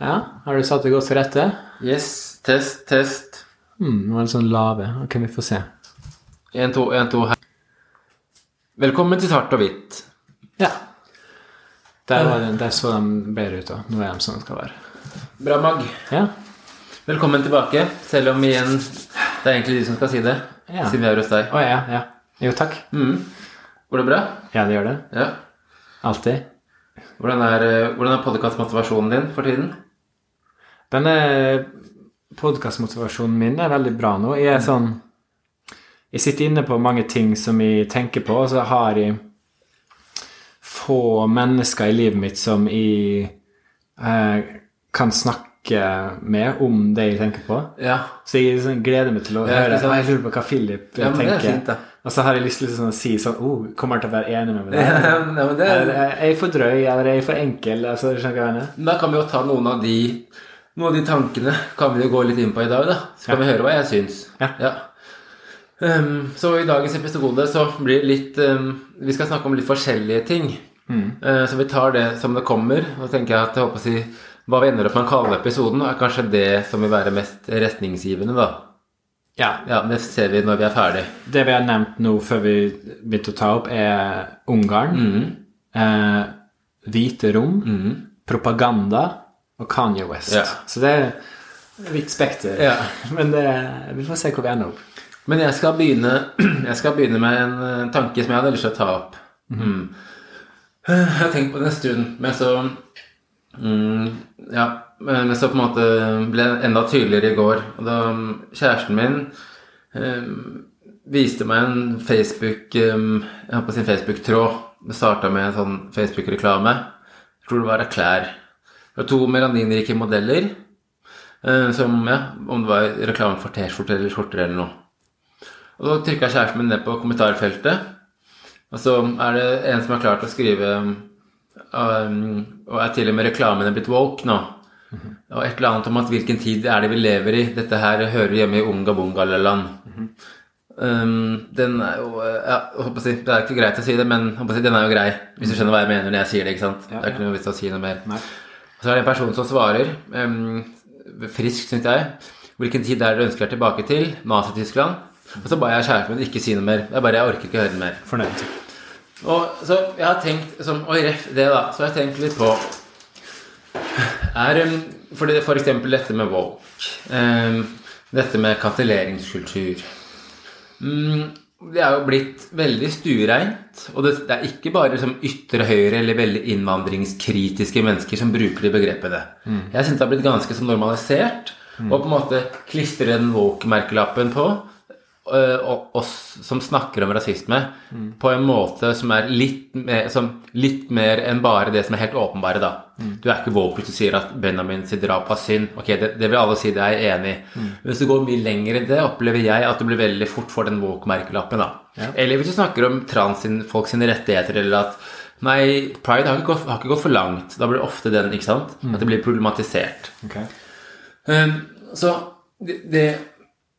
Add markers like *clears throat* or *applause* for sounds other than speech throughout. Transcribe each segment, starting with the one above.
Ja, har du satt det godt til rette? Yes, test, test. Mm, nå er det sånn lave. Ok, vi får se. En, to, en, to her. Velkommen til Svart og hvitt. Ja. Der, var det, der så de bedre ut, da. Nå er de sånn de skal være. Bra, Mag. Ja. Velkommen tilbake. Selv om igjen det er egentlig de som skal si det, Ja. siden vi er hos deg. Å ja, ja. Jo, takk. Mm. Går det bra? Ja, det gjør det. Ja. Alltid. Hvordan er, eh, hvordan er podkastmotivasjonen din for tiden? Denne podkastmotivasjonen min er veldig bra nå. Jeg er sånn Jeg sitter inne på mange ting som jeg tenker på, og så har jeg få mennesker i livet mitt som jeg eh, kan snakke med om det jeg tenker på. Ja. Så jeg sånn, gleder meg til å høre. ja, Jeg lurer på hva Philip Ja, det er tenker. fint. Og så har jeg lyst til sånn, å si sånn oh, Kommer han til å være enig med meg? ja, men det, er... er jeg for drøy, eller er jeg for enkel? Altså, da kan vi jo ta noen av de Noen av de tankene kan vi jo gå litt inn på i dag, da. Så kan Ja. vi høre hva jeg syns. Ja. Um, så i dagens episode så blir det litt um, Vi skal snakke om litt forskjellige ting. Uh, så vi tar det som det kommer. Og tenker jeg at jeg håper å si hva vi ender opp med å kalle episoden, er kanskje det som vil være mest retningsgivende, da. Ja. Ja, Det ser vi når vi er ferdig. Det vi har nevnt nå før vi begynte å ta opp, er Ungarn, eh, hvite rom, propaganda og Kanye West. Ja. Så det er vidt spekter. Ja. *laughs* Men det, vi får se hvor vi ender opp. Men jeg skal begynne, *clears throat* jeg skal begynne med en eh, tanke som jeg hadde lyst til å ta opp. Mm. Jeg har tenkt på det en stund, men så mm, Ja, men så på en måte ble det enda tydeligere i går. Og da mm, kjæresten min eh, viste meg en Facebook eh, Jeg har på sin Facebook-tråd. Det starta med en sånn Facebook-reklame. Jeg tror det var klær. Det var to melaninrike modeller. eh, Som, ja, om det var reklame for T-skjorter eller skjorter eller noe. Og så trykka kjæresten min ned på kommentarfeltet. Og så er det en som har klart å skrive um, Og er til og med reklamene blitt woke nå. Og et eller annet om at hvilken tid er det vi lever i. Dette her hører hjemme i unga bungaland. Um, den er jo ja, si, Det er ikke greit å si det, men si, den er jo grei. Hvis du skjønner hva jeg mener når jeg sier det. ikke sant? Det er ikke noe vits å si noe mer. Nei. Og så er det en person som svarer, um, frisk syns jeg, hvilken tid er det du ønsker deg tilbake til? Nazi-Tyskland? Og så ba jeg kjæresten min ikke si noe mer. Jeg bare, jeg orker ikke høre mer. Fornøyd. Og så jeg har tenkt som, Oi, ref det, da. Så jeg tenkt litt på er, um, for, det, for eksempel dette med woke. Um, dette med kanselleringskultur. Mm, det er jo blitt veldig stuereint. Og det, det er ikke bare som ytre høyre eller veldig innvandringskritiske mennesker som bruker de begrepene. Jeg syns det har blitt ganske så normalisert Og på en måte klistre den woke-merkelappen på oss som snakker om rasisme på en måte som er litt mer, som, litt mer enn bare det som er helt åpenbare, da. Du er ikke woke hvis du sier at Benjamin sitt drap var synd. Ok, det, det vil alle si, det er jeg enig i. Men hvis du går mye lenger enn det, opplever jeg at du blir veldig fort for den woke-merkelappen, da. Eller hvis du snakker om trans-folk sine rettigheter, eller at Nei, pride har ikke, gått, har ikke gått for langt. Da blir det ofte den, ikke sant? At det blir problematisert. Okay. Um, så det, det,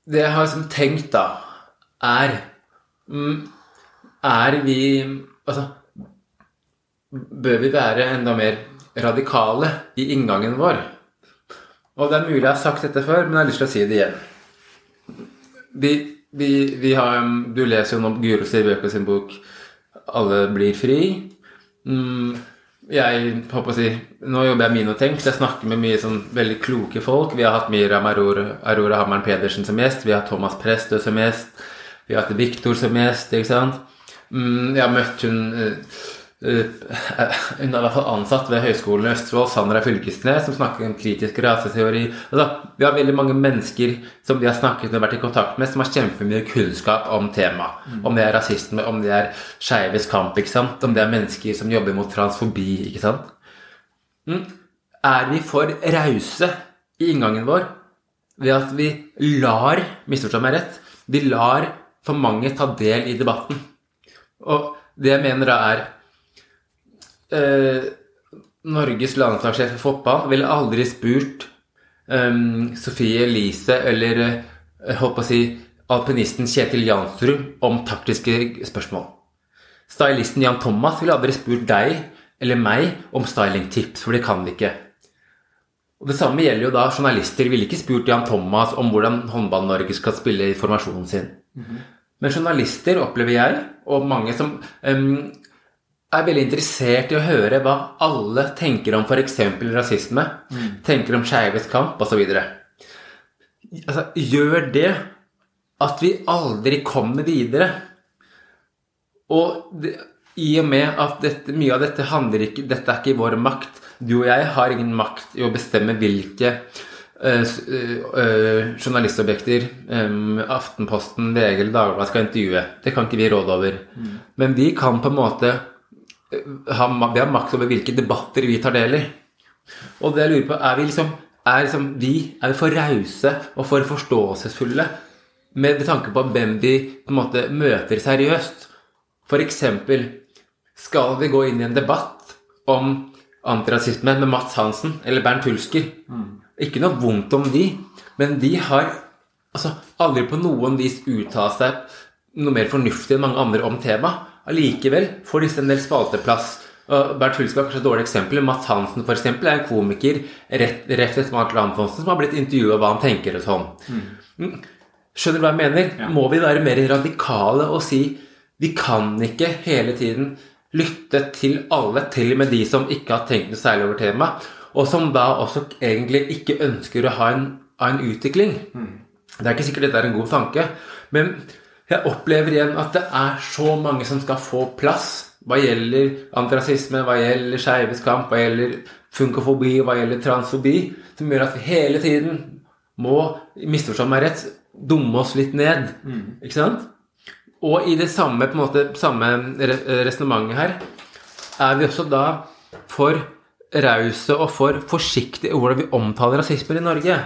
det jeg har liksom tenkt, da, er mm, Er vi Altså Bør vi være enda mer radikale i inngangen vår? Og det er mulig jeg har sagt dette før, men jeg har lyst til å si det igjen. Vi, vi, vi har, du leser jo nå Guro Sivøko sin bok 'Alle blir fri'. Mm, jeg håper å si, Nå jobber jeg minotenkt. Jeg snakker med mye sånn veldig kloke folk. Vi har hatt Mira Aurora, Aurora Hammeren Pedersen som gjest. Vi har Thomas Prestø som gjest. Vi har hatt Viktor som gjest. ikke sant? Mm, jeg har møtt hun eh, *laughs* Hun er i hvert fall ansatt ved Høgskolen i Østfold, Sandra Fylkesnes, som snakker om kritisk raseteori. Altså, vi har veldig mange mennesker som vi har snakket med og vært i kontakt med, som har kjempemye kunnskap om temaet. Om det er rasisme, om det er skeives kamp, om det er mennesker som jobber mot transfobi. ikke sant? Mm. Er vi for rause i inngangen vår ved at vi lar Misforstå meg rett. Vi lar for mange ta del i debatten. Og det jeg mener da er eh, Norges landslagssjef for fotball ville aldri spurt eh, Sofie Elise eller eh, holdt på å si alpinisten Kjetil Jansrud om taktiske spørsmål. Stylisten Jan Thomas ville aldri spurt deg eller meg om stylingtips, for det kan de ikke. Og det samme gjelder jo da journalister. Ville ikke spurt Jan Thomas om hvordan Håndball-Norge skal spille i formasjonen sin. Men journalister opplever jeg, og mange som em, er veldig interessert i å høre hva alle tenker om f.eks. rasisme, tenker om skeives kamp osv. Altså, gjør det at vi aldri kommer videre? Og det, i og med at dette, mye av dette handler ikke Dette er ikke i vår makt. Du og jeg har ingen makt i å bestemme hvilke øh, eh, journalistobjekter øh, Aftenposten, VG eller Dagbladet skal intervjue. Det kan ikke vi råde over. Men vi kan på en måte eh, vi har makt over hvilke debatter vi tar del i. Og det jeg lurer på, er vi liksom er, liksom, vi, er vi for rause og for forståelsesfulle med tanke på hvem vi på en måte møter seriøst? For eksempel, skal vi gå inn i en debatt om antirasisme med Mats Hansen eller Bernt Hulsker? Ikke noe vondt om de, men de har altså, aldri på noen vis uttalt seg noe mer fornuftig enn mange andre om temaet. Allikevel får disse en del spalteplass. Og Bernt Hulsker er kanskje et dårlig eksempel. Mats Hansen for eksempel, er en komiker rett, rett etter Mark Antonsen som har blitt intervjua hva han tenker og sånn. Mm. Skjønner du hva jeg mener? Må vi være mer radikale og si vi kan ikke hele tiden lytte til alle, til og med de som ikke har tenkt noe særlig over temaet, og som da også egentlig ikke ønsker å ha en, ha en utvikling. Det er ikke sikkert dette er en god tanke, men jeg opplever igjen at det er så mange som skal få plass hva gjelder antirasisme, hva gjelder skeives kamp, hva gjelder funkofobi, hva gjelder transfobi, som gjør at vi hele tiden må, misforstå meg rett, dumme oss litt ned. Ikke sant? Og i det samme, på en måte, samme resonnementet her er vi også da for rause og for forsiktige i hvordan vi omtaler rasismer i Norge.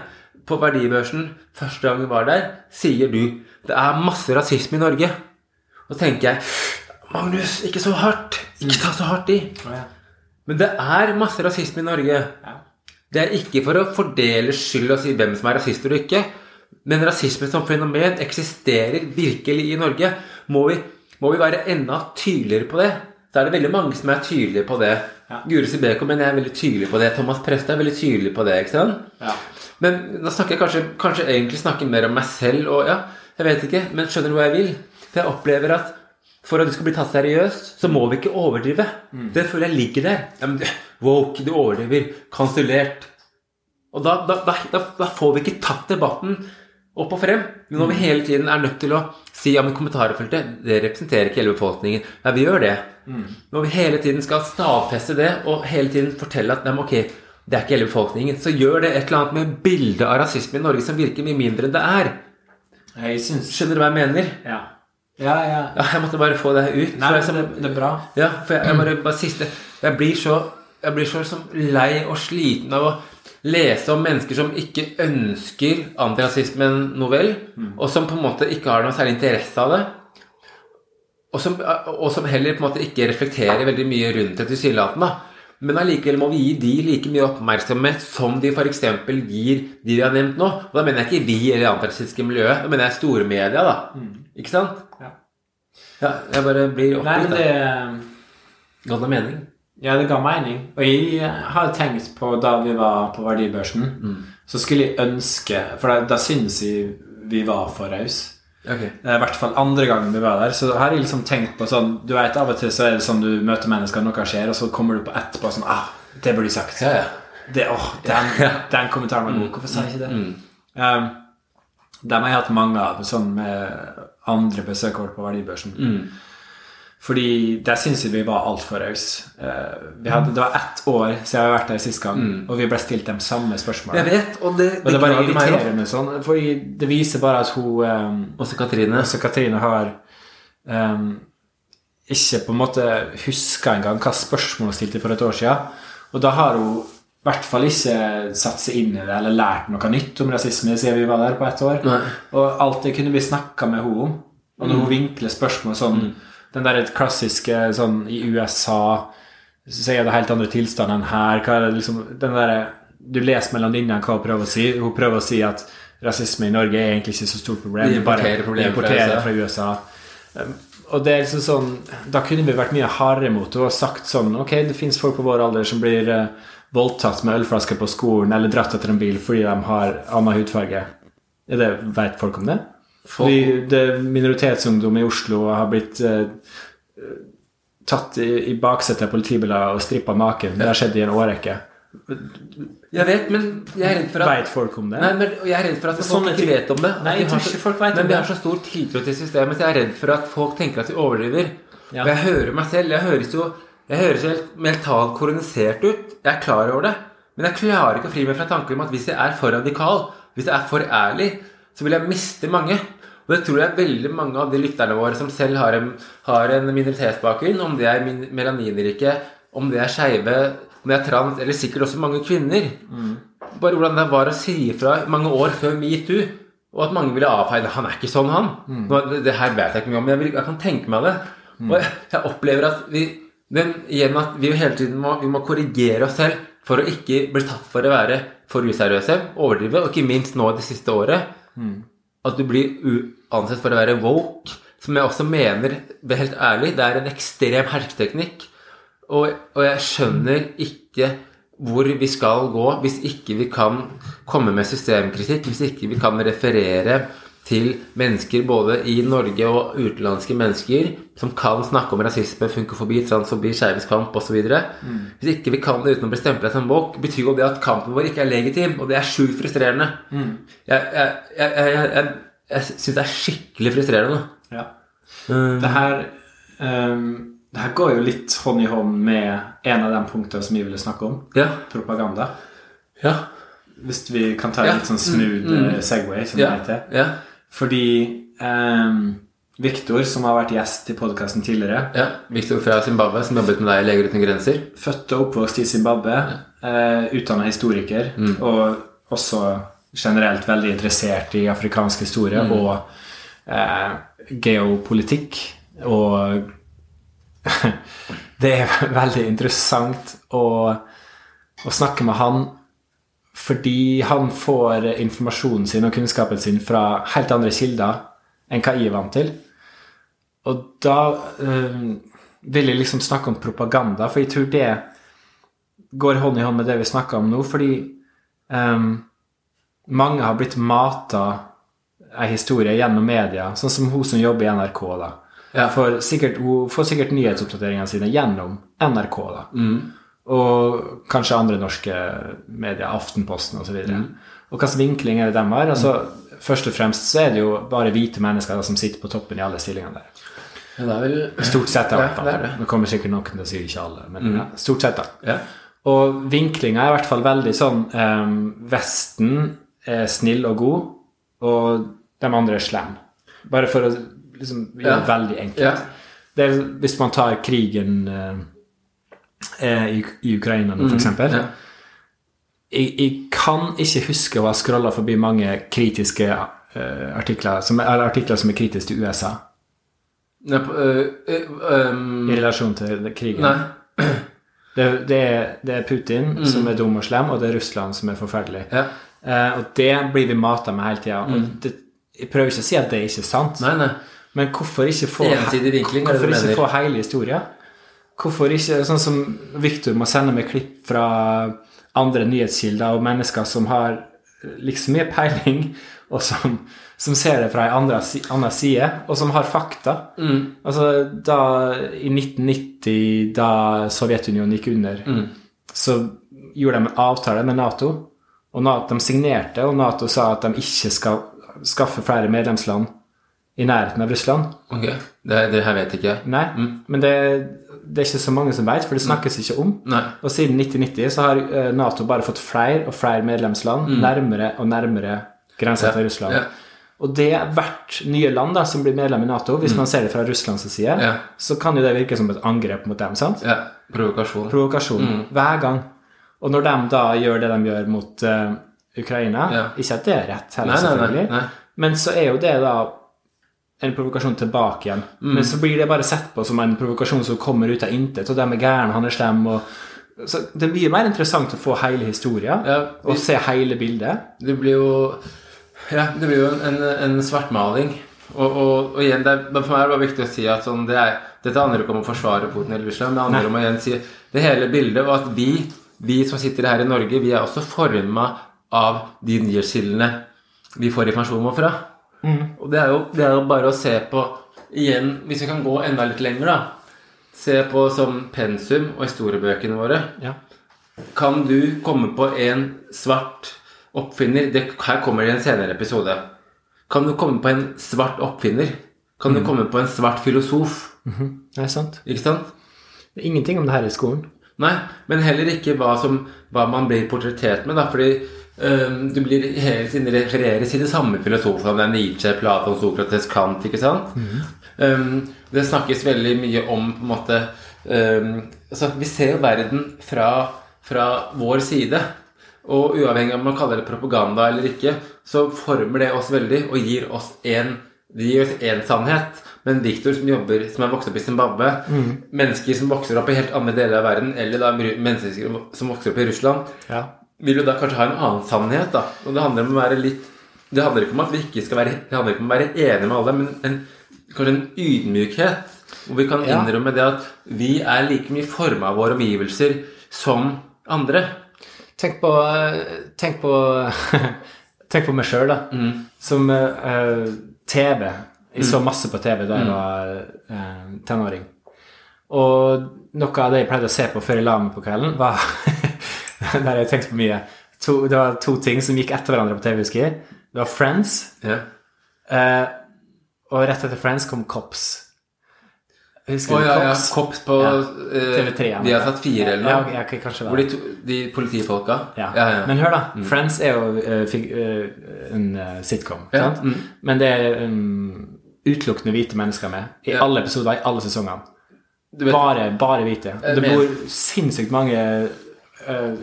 På verdibørsen, første gang vi var der, sier du det er masse rasisme i Norge. Og så tenker jeg Magnus, ikke så hardt. Ikke ta så hardt i. Men det er masse rasisme i Norge. Det er ikke for å fordele skyld og si hvem som er rasist og ikke. Men rasisme som fenomen eksisterer virkelig i Norge. Må vi, må vi være enda tydeligere på det? Så er det veldig mange som er tydelige på det. Guri Sibeko mener jeg er veldig tydelig på det. Thomas Preste er veldig tydelig på det. ikke sant? Ja. Men da snakker jeg kanskje, kanskje egentlig snakker mer om meg selv og ja, jeg vet ikke, men skjønner du hva jeg vil? For jeg opplever at for at du skal bli tatt seriøst, så må vi ikke overdrive. Det føler jeg ligger der. Ja, men, woke, du overdriver. Kansellert. Og da, da, da, da, får vi ikke tatt debatten opp og frem. Men når vi hele tiden er nødt til å si ja, men kommentarfeltet det representerer ikke hele befolkningen. Ja, vi gjør det. Når vi hele tiden skal stadfeste det og hele tiden fortelle at nei, men ok, det er ikke hele befolkningen, så gjør det et eller annet med bildet av rasisme i Norge som virker mye mindre enn det er. Jeg syns Skjønner du hva jeg mener? Ja. Ja, ja. Ja, jeg måtte bare få det ut. Nei, jeg, som, det, det er bra. ja, for jeg, jeg bare, bare siste Jeg blir så Jeg blir så som, lei og sliten av å lese om mennesker som ikke ønsker antirasismen noe vel, og som på en måte ikke har noe særlig interesse av det. Og som, og som heller på en måte ikke reflekterer veldig mye rundt det tilsynelatende. Men allikevel må vi gi de like mye oppmerksomhet som de f.eks. gir de vi har nevnt nå. Og da mener jeg ikke vi eller det antirasistiske miljøet, da mener jeg store media, da. Ikke sant? Ja. Ja, jeg bare blir oppgitt. Nei, men det. Ga det mening? Ja, det ga mening. Og jeg har tenkt på da vi var på verdibørsen, så skulle jeg ønske For da, da synes jeg vi var for rause. Ok. Eh, I hvert fall andre gangen vi var der. Så har jeg liksom tenkt på sånn Du vet, Av og til så er det sånn du møter mennesker, noe skjer, og så kommer du på etterpå sånn ah, Det burde jeg sagt. Ja, ja. Det, åh, den, den kommentaren var god. Hvorfor sa jeg ikke det? Mm. Um, dem har jeg hatt mange av sånn med andre besøk på verdibørsen. Mm. Fordi der syns jeg vi var altfor rause. Uh, det var ett år siden vi har vært der sist gang, og vi ble stilt de samme spørsmålene. Jeg vet, og det, Og det bare irriterer meg sånn, fordi det viser bare at hun um, Også Katrine. Også Katrine har um, ikke på en måte huska engang hva spørsmål hun stilte for et år siden. Og da har hun i hvert fall ikke satt seg inn i det eller lært noe nytt om rasisme siden vi var der på ett år. Nei. Og alt det kunne vi snakka med henne om. Og når hun vinkler spørsmål sånn Den der klassiske sånn i USA så er det helt andre tilstander enn her. Hva er det liksom den der, Du leser mellom linjene hva hun prøver å si. Hun prøver å si at rasisme i Norge er egentlig ikke så stort problem. Vi er importerer problemet importerer fra fra USA. Um, Og det er liksom sånn Da kunne vi vært mye hardere mot henne og sagt sånn Ok, det fins folk på vår alder som blir eh, voldtatt med ølflasker på skolen eller dratt etter en bil fordi de har annen hudfarge. Er det, vet folk om det? Fordi det minoritetsungdom i Oslo har blitt eh, tatt i, i baksetet av politibiler og strippa naken. Det har skjedd i en årrekke. Jeg vet, men jeg er redd for at Veit folk om det? Nei, men jeg er redd for at folk sånn ikke ting- vet om det. Nei, jeg tror ikke folk vet om Men vi har så stor tiltro til systemet, så jeg er redd for at folk tenker at vi overdriver. Ja. Og jeg hører meg selv. Jeg høres jo jeg høres helt mentalt koronisert ut. Jeg er klar over det. Men jeg klarer ikke å fri meg fra tanken om at hvis jeg er for radikal, hvis jeg er for ærlig, så vil jeg miste mange. Og det tror jeg veldig mange av de lytterne våre som selv har en, har en minoritetsbakgrunn, om det er melaninrike, om det er skeive, om det er trans, eller sikkert også mange kvinner. Bare hvordan det var å si ifra mange år før metoo. Og at mange ville avfeie. Han er ikke sånn, han. Nå, det, det her vet jeg ikke mye om, men jeg, vil, jeg kan tenke meg det. Og jeg, jeg opplever at vi men igjen at vi hele tiden må, vi må korrigere oss selv for å ikke bli tatt for å være for useriøse, overdrive, og ikke minst nå det siste året. At du blir uansett ansett for å være woke, som jeg også mener, er helt ærlig, det er en ekstrem hersketeknikk. Og, og jeg skjønner ikke hvor vi skal gå hvis ikke vi kan komme med systemkritikk, hvis ikke vi kan referere til mennesker både i Norge og utenlandske mennesker som kan snakke om rasisme, funkofobi, transfobi, skeives kamp osv. Mm. Hvis ikke vi kan det uten å bli stempla som woke, betyr jo det at kampen vår ikke er legitim, og det er sjukt frustrerende. Jeg, jeg, jeg, jeg, jeg, jeg syns det er skikkelig frustrerende. Ja. Det her um, Det her går jo litt hånd i hånd med en av de punktene som vi ville snakke om. Ja. Propaganda. Ja. Hvis vi kan ta en Ja. litt sånn smooth mm. Segway, som det heter. Ja. Fordi um, Viktor, som har vært gjest i podkasten tidligere, ja. Victor fra Zimbabwe, som jobbet med deg i Leger uten grenser. født og oppvokst i Zimbabwe, uh, utdanna historiker, og også generelt veldig interessert i afrikansk historie og eh, geopolitikk. Og *laughs* det er *laughs* veldig interessant å, å snakke med han fordi han får informasjonen sin og kunnskapen sin fra helt andre kilder enn hva jeg er vant til. Og da øh, vil jeg liksom snakke om propaganda, for jeg tror det går hånd i hånd med det vi snakker om nå, fordi øh, mange har blitt mata ei historie gjennom media, sånn som hun som jobber i NRK. da. Ja. For sikkert, hun får sikkert nyhetsoppdateringene sine gjennom NRK. da. Og kanskje andre norske medier, Aftenposten osv. Og, så og hvilken vinkling er det de har? Altså, Først og fremst så er det jo bare hvite mennesker som sitter på toppen i alle stillingene der. Ja, det er vel Stort sett, da. Ja, det er det. Nå kommer sikkert noen til å si ikke alle, men ja, stort sett, da. Ja. Og vinklinga er i hvert fall veldig sånn um, Vesten er snill og god, og de andre er slemme. Bare for å liksom gjøre det veldig enkelt. Det er, hvis man tar krigen eh, i, i Ukraina nå, eksempel. Mm, ja. Jeg, jeg kan ikke huske å ha scrolla forbi mange kritiske uh, artikler, som, eller artikler som er kritiske til USA Nei, uh, øh, øh, i relasjon til krigen. Nei. Det, det, er, det er Putin som er dum og slem, og det er Russland som er forferdelig. Ja. Uh, og det blir vi mata med hele tida. Mm. jeg prøver ikke å si at det er ikke sant, Nei, nei. men hvorfor ikke få, hvorfor ikke få hele historier? Hvorfor ikke Sånn som Victor må sende meg klipp fra andre nyhetskilder og mennesker som har liksom mye peiling, *laughs* og som, som ser det fra ei anna side, og som har fakta. Mm. Altså, da I 1990, da Sovjetunionen gikk under, så gjorde de en avtale med Nato. Og NATO, de signerte, og Nato sa at de ikke skal skaffe flere medlemsland i nærheten av Russland. Ok. Det, det her vet jeg ikke Nei, Nei, men det, det er ikke så mange som vet, for det snakkes ikke om. Nei. Og siden 1990 så har eh, Nato bare fått flere og flere medlemsland nærmere og nærmere grensa til Russland. Ja. Og det hvert nye land da, som blir medlem i Nato, hvis man ser det fra Russlands side, Ja. så kan jo det virke som et angrep mot dem. sant? Ja. Provokasjon. Provokasjon. Hver gang. Og når de da gjør det de gjør mot uh, Ukraina Ja. Ikke at det er rett, heller, nei, selvfølgelig, nei. men så er jo det da en provokasjon tilbake igjen. Mm. Men så blir det bare sett på som en provokasjon som kommer ut av intet, og de er gærne, han er slem og så Det blir mer interessant å få hele historien Ja, vi- og se hele bildet. Det blir jo Ja, det blir jo en, en, en svartmaling. Og, og, og igjen, det er, for meg er det bare viktig å si at sånn, det er, dette handler ikke om å forsvare Putin eller Russland, det handler Nei. om å igjen si det hele bildet, og at vi vi som sitter her i Norge, vi er også forma av de nyhetskildene vi får informasjon fra. Og det er, jo, det er jo bare å se på igjen, hvis vi kan gå enda litt lenger, da. Se på som pensum og historiebøkene våre. Ja. Kan du komme på en svart oppfinner det, Her kommer det i en senere episode. Kan du komme på en svart oppfinner? Kan du komme på en svart filosof? Det er sant. Ikke sant? Det er ingenting om det her i skolen. Nei, men heller ikke hva, som, hva man blir portrettert med. Da, fordi du blir hele tiden refereres til de samme filosofene. Det er Nietzsche, Platon, Sokrates, Kant. ikke sant? Mm. det snakkes veldig mye om på en måte altså, Vi ser jo verden fra, fra vår side. Og uavhengig av om man kaller det propaganda eller ikke, så former det oss veldig og gir oss en, det gir oss én sannhet. Men Victor som jobber, som er vokst opp i Zimbabwe, mennesker som vokser opp i helt andre deler av verden, eller da mennesker som vokser opp i Russland, Ja. Vil jo da kanskje ha en annen sannhet. da. Og det handler om å være litt Det handler ikke om at vi ikke skal være Det handler ikke om å være enige med alle, men en, kanskje en ydmykhet. Hvor vi kan innrømme det at vi er like mye forma av våre omgivelser som andre. Tenk på Tenk på *laughs* Tenk på meg sjøl, da. Som uh, TV. Jeg så masse på TV da jeg var uh, tenåring. Og noe av det jeg pleide å se på før jeg la meg på kvelden, var *laughs* *laughs* Der jeg tenkte på mye. To, det var to ting som gikk etter hverandre på TV, husker jeg. Det var Friends, Yeah. eh, og rett etter Friends kom Cops. Husker oh, du ja, ja. Cops? På Ja. eh, TV3. Vi har tatt fire eller noe. ja, okay, kanskje det. Hvor de, to, de politifolka Ja. ja, ja. Men hør, da. Friends er jo uh, fig, uh, en uh, sitcom. Ja, Sant? mm. Men det er um, utelukkende hvite mennesker med i Ja. alle episoder i alle sesongene. Bare, bare hvite. Det bor sinnssykt mange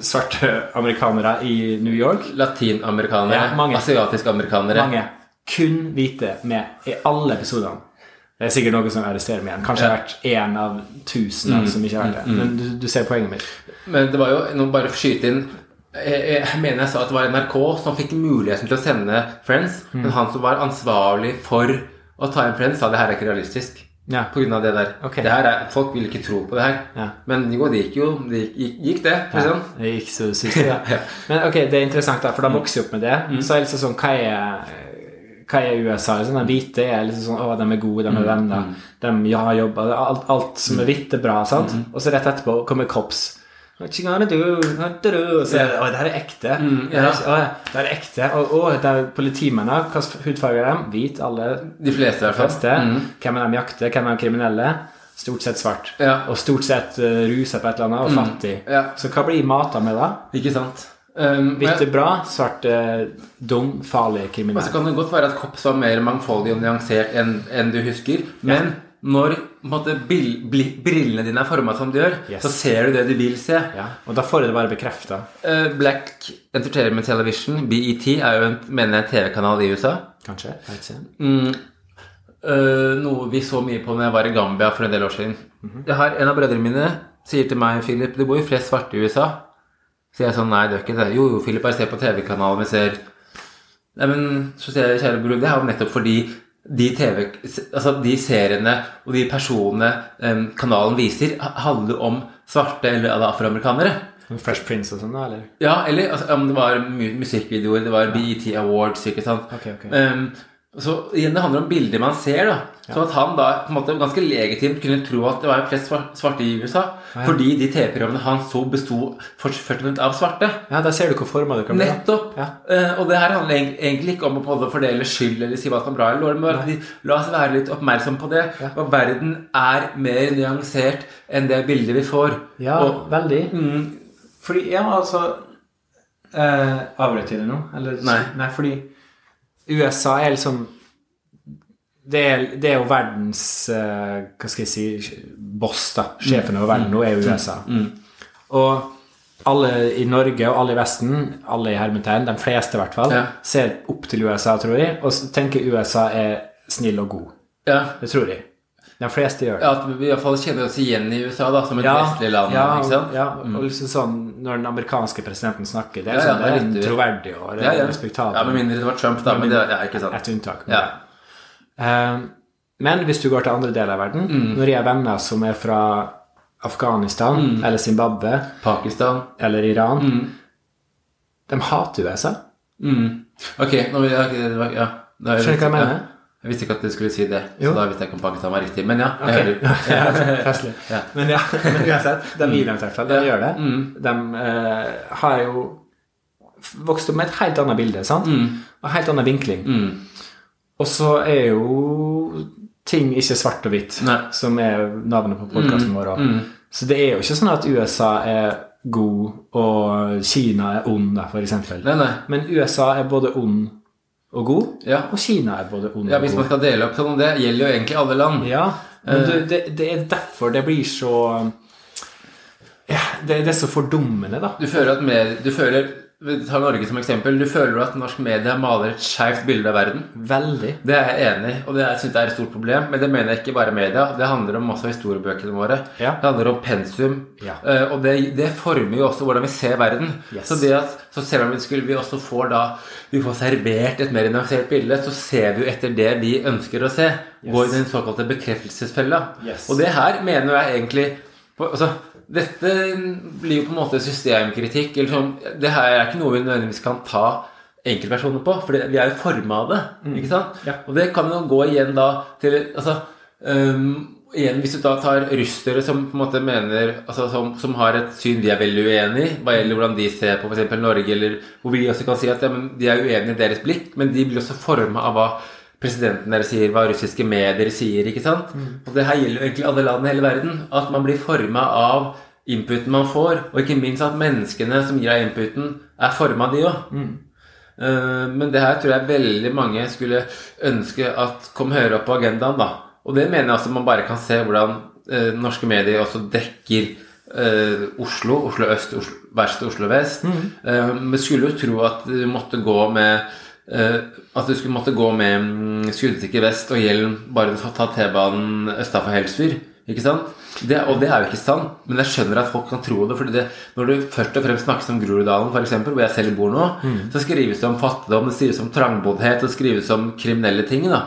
svarte amerikanere i New York. Latinamerikanere, Ja, mange. asiatiske amerikanere. Mange kun hvite med i alle episodene. Det er sikkert noe som arresterer meg igjen. Kanskje Ja. har vært én av tusen som ikke har det. Men du, du ser poenget mitt. Men det var jo Nå bare skyte inn jeg, jeg mener jeg sa at det var NRK som fikk muligheten til å sende Friends, Mm. men han som var ansvarlig for å ta inn Friends, sa det her er ikke realistisk. Ja. På grunn av det der. Okay. Det er, folk vil ikke tro på det her. Ja. Men jo, det gikk jo Det gikk, gikk det. For Ja, sånn. det gikk så sykt. *laughs* Ja. Men ok, det er interessant, da, for da vokser jeg opp med det. Så er det liksom sånn Hva er, hva er USA? Sånn, de hvite er liksom sånn Å, de er gode, de er venner, de har jobba alt, alt som er hvitt, er bra, sant? Og så rett etterpå kommer Cops. What du? Og så ja. det Å, det her er ekte. Det, ja. er, å, det her er ekte. Og å, det er politimennene. Hvilken hudfarge er de? Hvit, alle De fleste, i hvert fall. Mm. Hvem er de jakter? Hvem er de kriminelle? Stort sett svart. Ja. Og stort sett uh, rusa på et eller annet, og fattig. Ja. Så hva blir mata med da? Ikke sant? Um, Hvitt er bra, svart er dum, farlig, Og så kan det godt være at Kops var mer mangfoldig og nyansert enn enn du husker. Men når måtte, brillene dine er forma som de gjør, Yes. så ser du det du vil se. Ja, og da får du det bare bekrefta. Eh, Black Entertainment Television, BET, er jo en, mener jeg, TV-kanal i USA. Kanskje? Mm, eh, noe vi så mye på når jeg var i Gambia for en del år siden. Jeg har En av brødrene mine sier til meg Philip, det bor jo flest svarte i USA. Så jeg sånn, nei, det er ikke det. Jo, jo, Philip, bare se på TV-kanalen vi ser Nei, men så sier jeg, kjære bror, det er jo nettopp fordi de TV, altså de seriene og de personene kanalen viser, ha- handler om svarte eller afroamerikanere. Fresh Prince og sånn, da, eller? Ja, eller altså, om det var musikkvideoer, det var BET Awards, ikke sant. Ok, ok. Em, så igjen, det handler om bilder man ser, da. Så at han da på en måte ganske legitimt kunne tro at det var flest svarte i USA, fordi de TV-programmene han så besto 40 av svarte. Ja, da ser du hvor forma du kan bli. Nettopp. Ja. Uh, og det her handler egentlig ikke om å på en måte fordele skyld eller si hva som er bra eller dårlig, men de, la oss være litt oppmerksom på det. Og verden er mer nyansert enn det bildet vi får. Ja, Og, veldig. mm, Fordi, ja, altså eh, Avbrøt jeg det nå? Eller, Nei. Nei, fordi USA er liksom det er, det er jo verdens eh, Hva skal jeg si Boss, da. Sjefen over verden nå er jo USA. Og alle i Norge og alle i Vesten, alle i hermetegn, de fleste i hvert fall, Ja. ser opp til USA, tror jeg, og tenker USA er snill og god. ja, Det tror jeg. De fleste gjør det. at vi i hvert fall kjenner oss igjen i USA da, som et vestlig land. ja, ikke sant? Mm. og liksom sånn Når den amerikanske presidenten snakker, det er, Ja, ja, sånn, det er det er troverdig og det Ja, er ja. respektabelt. Ja, Med mindre det var Trump, da. Men det er ikke sant. Et unntak. Ja. Eh, men hvis du går til andre deler av verden Mm. Når jeg har venner som er fra Afghanistan eller Zimbabwe Pakistan. eller Iran, de hater USA. Mm. Ok, nå vil jeg ja. Skjønner du hva jeg mener? Jeg visste ikke at du skulle si det, Jo. så da visste jeg ikke om Pakistan var riktig. Men ja, jeg Ok. hører. *laughs* *laughs* Ja. Men ja, men uansett, de i hvert fall. De Ja. gjør det. Mm. De uh, har jo vokst opp med et helt annet bilde, sant? Mm. Og helt annen vinkling. Mm. Og så er jo ting ikke svart og hvitt, Nei. som er navnet på podkasten vår. òg. Mm. Så det er jo ikke sånn at USA er god og Kina er ond, f.eks. Men USA er både ond og god, Ja. og Kina er både ond og god. Ja, hvis man skal dele opp sånn, det gjelder jo egentlig alle land. Ja, men du, det, det er derfor det blir så ja, det, det er så fordummende, da. Du føler at med, du føler, tar Norge som eksempel, du føler at norsk media maler et skjevt bilde av verden. Veldig. Det er jeg enig i, og det syns jeg er et stort problem. Men det mener jeg ikke bare media. Det handler om også historiebøkene våre. Ja. Det handler om pensum. Ja. eh, Og det, det former jo også hvordan vi ser verden. Yes. Så, det at, så selv om vi, skulle, vi også får da Vi får servert et mer nyansert bilde, så ser vi jo etter det vi ønsker å se. Går i den såkalte bekreftelsesfella. Yes. Og det her mener jeg egentlig på, altså, Dette blir jo på en måte systemkritikk. Eller sånn, det her er ikke noe vi nødvendigvis kan ta enkeltpersoner på, for vi er jo forma av det. ikke sant? Ja. Og det kan jo gå igjen da til altså, um, igjen Hvis du da tar russere som på en måte mener altså, som, som har et syn de er veldig uenig i, hva gjelder hvordan de ser på f.eks. Norge, eller hvor vi også kan si at ja, men de er uenige i deres blikk, men de blir også forma av hva presidenten deres sier, hva russiske medier sier. ikke sant? Og det her gjelder jo egentlig alle land i hele verden. At man blir forma av inputen man får, og ikke minst at menneskene som gir deg inputen, er forma de òg. Eh, Men det her tror jeg veldig mange skulle ønske at kom høyere opp på agendaen. da. Og det mener jeg altså man bare kan se hvordan eh, norske medier også dekker eh, Oslo, Oslo øst Oslo, verst Oslo vest. Eh, Men skulle jo tro at du måtte gå med at du skulle måtte gå med mm, skuddsikker vest og hjelm bare ta T-banen østafor Helsfyr. Ikke sant? Det, og det er jo ikke sant, men jeg skjønner at folk kan tro det. fordi det, Når du først og fremst snakkes om Groruddalen, for eksempel, hvor jeg selv bor nå, så skrives det om fattigdom, det skrives om trangboddhet, det skrives om kriminelle ting. da.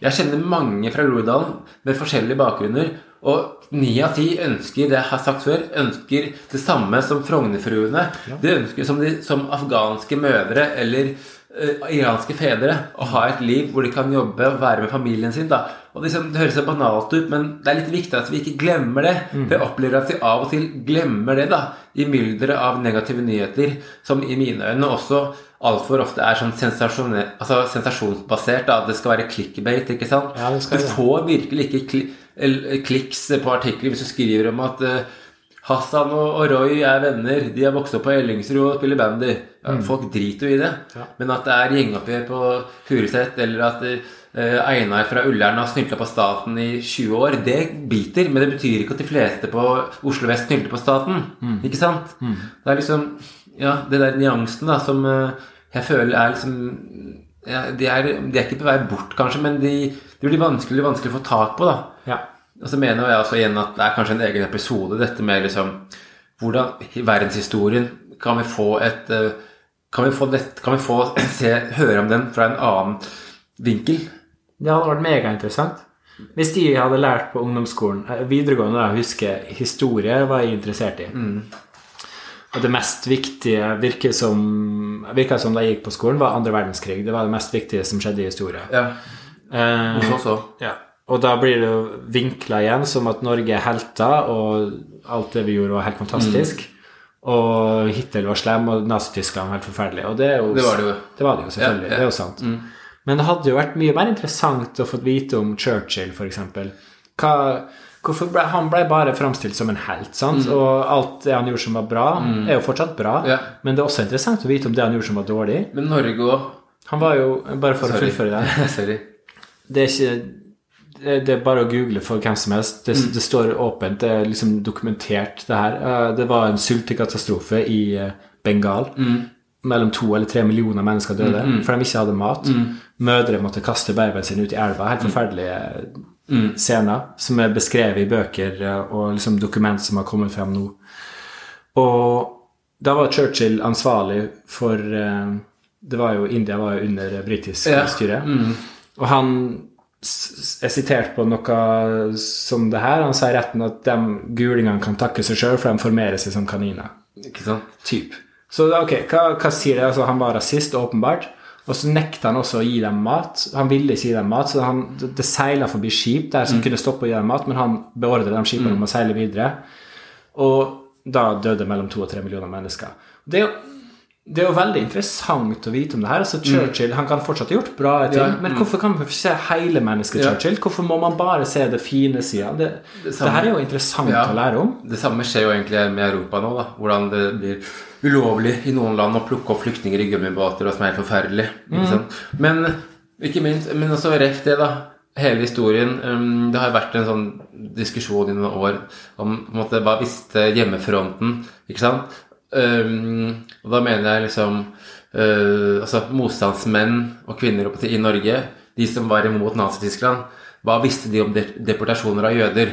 Jeg kjenner mange fra Groruddalen med forskjellige bakgrunner. Og ni av ti ønsker det jeg har sagt før, ønsker det samme som Frognerfruene. De ønsker som, de, som afghanske mødre eller eh, iranske fedre å ha et liv hvor de kan jobbe og være med familien sin. da. Og liksom, Det høres så banalt ut, men det er litt viktig at vi ikke glemmer det. For jeg opplever at vi av og til glemmer det da, i mylderet av negative nyheter, som i mine øyne også altfor ofte er sånn altså sensasjonsbasert. da, At det skal være clickbait. ikke sant? Ja, du får virkelig ikke kli kliks på artikler hvis du skriver om at eh, Hassan og og Roy er venner. De har vokst opp på Ellingsrud og spiller bandy. Ja, Folk driter jo i det. Ja. Men at det er gjengoppgjør på Furuset, eller at eh, Einar fra Ullern har snylta på staten i 20 år, det biter. Men det betyr ikke at de fleste på Oslo vest snylter på staten. Ikke sant? Det er liksom Ja, det der nyansen da som eh, jeg føler er liksom ja, de, er, de er ikke på vei bort, kanskje, men de, de blir vanskelig, vanskelig å få tak på. da Ja. Og så mener jeg også igjen at det er kanskje en egen episode, dette med liksom Hvordan i verdenshistorien kan vi få et eh, Kan vi få, det, kan vi få *clears throat* se, høre om den fra en annen vinkel? Det hadde vært megainteressant. Hvis de hadde lært på ungdomsskolen eh, Videregående, da, jeg husker historie var jeg interessert i. Og det mest viktige virka som, virka som da jeg gikk på skolen, var andre verdenskrig. Det var det mest viktige som skjedde i historie. Ja. Eh, Hos oss òg. ja. Og da blir det jo vinkla igjen som at Norge er helter, og alt det vi gjorde, var helt fantastisk. Og Hitler var slem, og Nazi-Tyskland var helt forferdelig. Og det, er jo, Det var det jo. Det var det jo, selvfølgelig. Ja, ja. Det er jo sant. Men det hadde jo vært mye mer interessant å få vite om Churchill, f.eks. Hvorfor ble, han ble bare framstilt som en helt, sant? og alt det han gjorde som var bra, er jo fortsatt bra. Ja. Men det er også interessant å vite om det han gjorde som var dårlig. Men Norge òg Han var jo, bare for å fullføre det *laughs* Sorry. det er ikke det det er bare å google for hvem som helst. Det, det står åpent. Det er liksom dokumentert, det her. Eh, Det var en sultekatastrofe i Bengal. Bengal. Mellom to eller tre millioner mennesker døde for de ikke hadde mat. Mødre måtte kaste babyen sin ut i elva. Helt forferdelige scener som er beskrevet i bøker eh, og liksom dokument som har kommet frem nå. Og da var Churchill ansvarlig for eh, Det var jo India var jo under britisk Ja. styre. Og han er sitert på noe som det her. Han sier retten at de gulingene kan takke seg sjøl, for de formerer seg som kaniner. Ikke sant? Typ. Så ok, hva, hva sier det? Altså, han var rasist, åpenbart. Og så nekta han også å gi dem mat. Han ville ikke gi dem mat, så han, det, seila forbi skip der som kunne stoppe å gi dem mat, men han beordret de skipene om å seile videre. Og da døde mellom to og tre millioner mennesker. Det er jo, det er jo veldig interessant å vite om det her. Altså Churchill han kan fortsatt ha gjort bra ting, Ja, men hvorfor kan man ikke se hele mennesket Ja. Churchill? Hvorfor må man bare se det fine sida? Det, det, det, her er jo interessant Ja. å lære om. Det samme skjer jo egentlig med Europa nå, da. Hvordan det blir ulovlig i noen land å plukke opp flyktninger i gummibåter, og som er helt forferdelig. Sant? Men ikke minst Men også ref det, da. Hele historien. um, Det har jo vært en sånn diskusjon i noen år om på en måte, hva visste hjemmefronten, ikke sant? Um, og da mener jeg liksom uh, Altså motstandsmenn og -kvinner oppe til- i Norge, de som var imot Nazi-Tyskland, hva visste de om deportasjoner av jøder?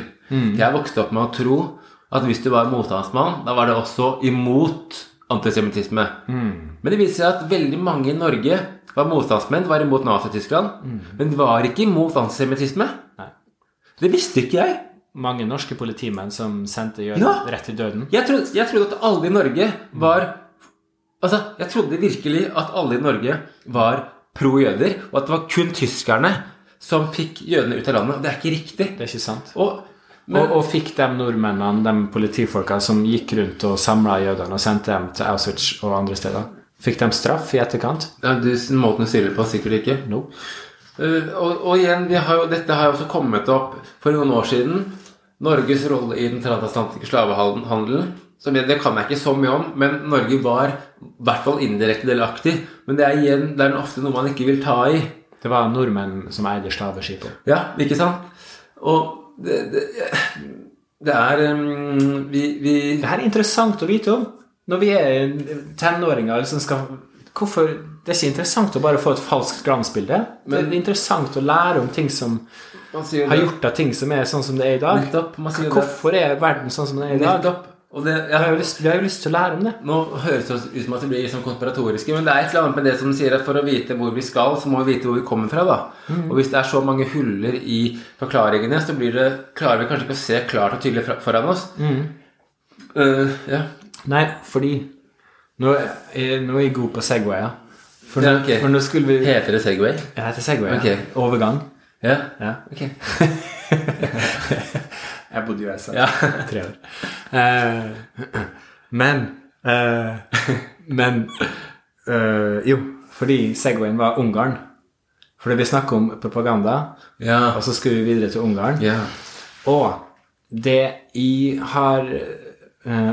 Jeg vokste opp med å tro at hvis du var motstandsmann, da var det også imot antisemittisme. Men det viser seg at veldig mange i Norge var motstandsmenn, var imot Nazi-Tyskland, men de var ikke imot antisemittisme. Det visste ikke jeg. Mange norske politimenn som sendte jøder Ja. rett til døden. Jeg trodde, jeg trodde at alle i Norge var Altså, jeg trodde virkelig at alle i Norge var pro-jøder, og at det var kun tyskerne som fikk jødene ut av landet. Og det er ikke riktig. Det er ikke sant. Og, men, og, og fikk de nordmennene, de politifolka som gikk rundt og samla jødene og sendte dem til Auschwitz og andre steder, fikk de straff i etterkant? ja, du, måten du sier det på, sikkert ikke. No. Uh, og, og igjen, vi har jo, dette har jo også kommet opp for noen år siden. Norges rolle i den transatlantiske slavehandelen. Som jeg, det kan jeg ikke så mye om, men Norge var i hvert fall indirekte delaktig. Men det er igjen det er ofte noe man ikke vil ta i. Det var nordmenn som eide slaveskipet. Ja, ikke sant? Og det, det, det er um, vi, vi Det her er interessant å vite om. Når vi er tenåringer liksom skal Hvorfor Det er ikke interessant å bare få et falskt glansbilde. det er interessant å lære om ting som har det. gjort av ting som er sånn som det er i dag. Nettopp, man det. Hvorfor er verden sånn som den er i dag? Nettopp. Det, Vi har lyst, vi har jo lyst til å lære om det. nå høres det ut som at det blir liksom konspiratoriske, men det er et eller annet med det som sier at for å vite hvor vi skal, så må vi vite hvor vi kommer fra. da. Og hvis det er så mange huller i forklaringene, så blir det, klarer vi kanskje ikke å se klart og tydelig foran oss. Eh, ja. Nei, fordi Nå er, nå er jeg god på Segway. For, Ja, nå- for nå skulle vi Heter det Segway? Jeg heter Segway, ja. Overgang. Ja. Ja. Ok. *laughs* Jeg bodde i USA Ja. *laughs* tre år. Eh, men uh, Men uh, Jo, fordi Segwayen var Ungarn. Fordi vi snakker om propaganda, Ja. og så skulle vi videre til Ungarn. ja. Og det jeg har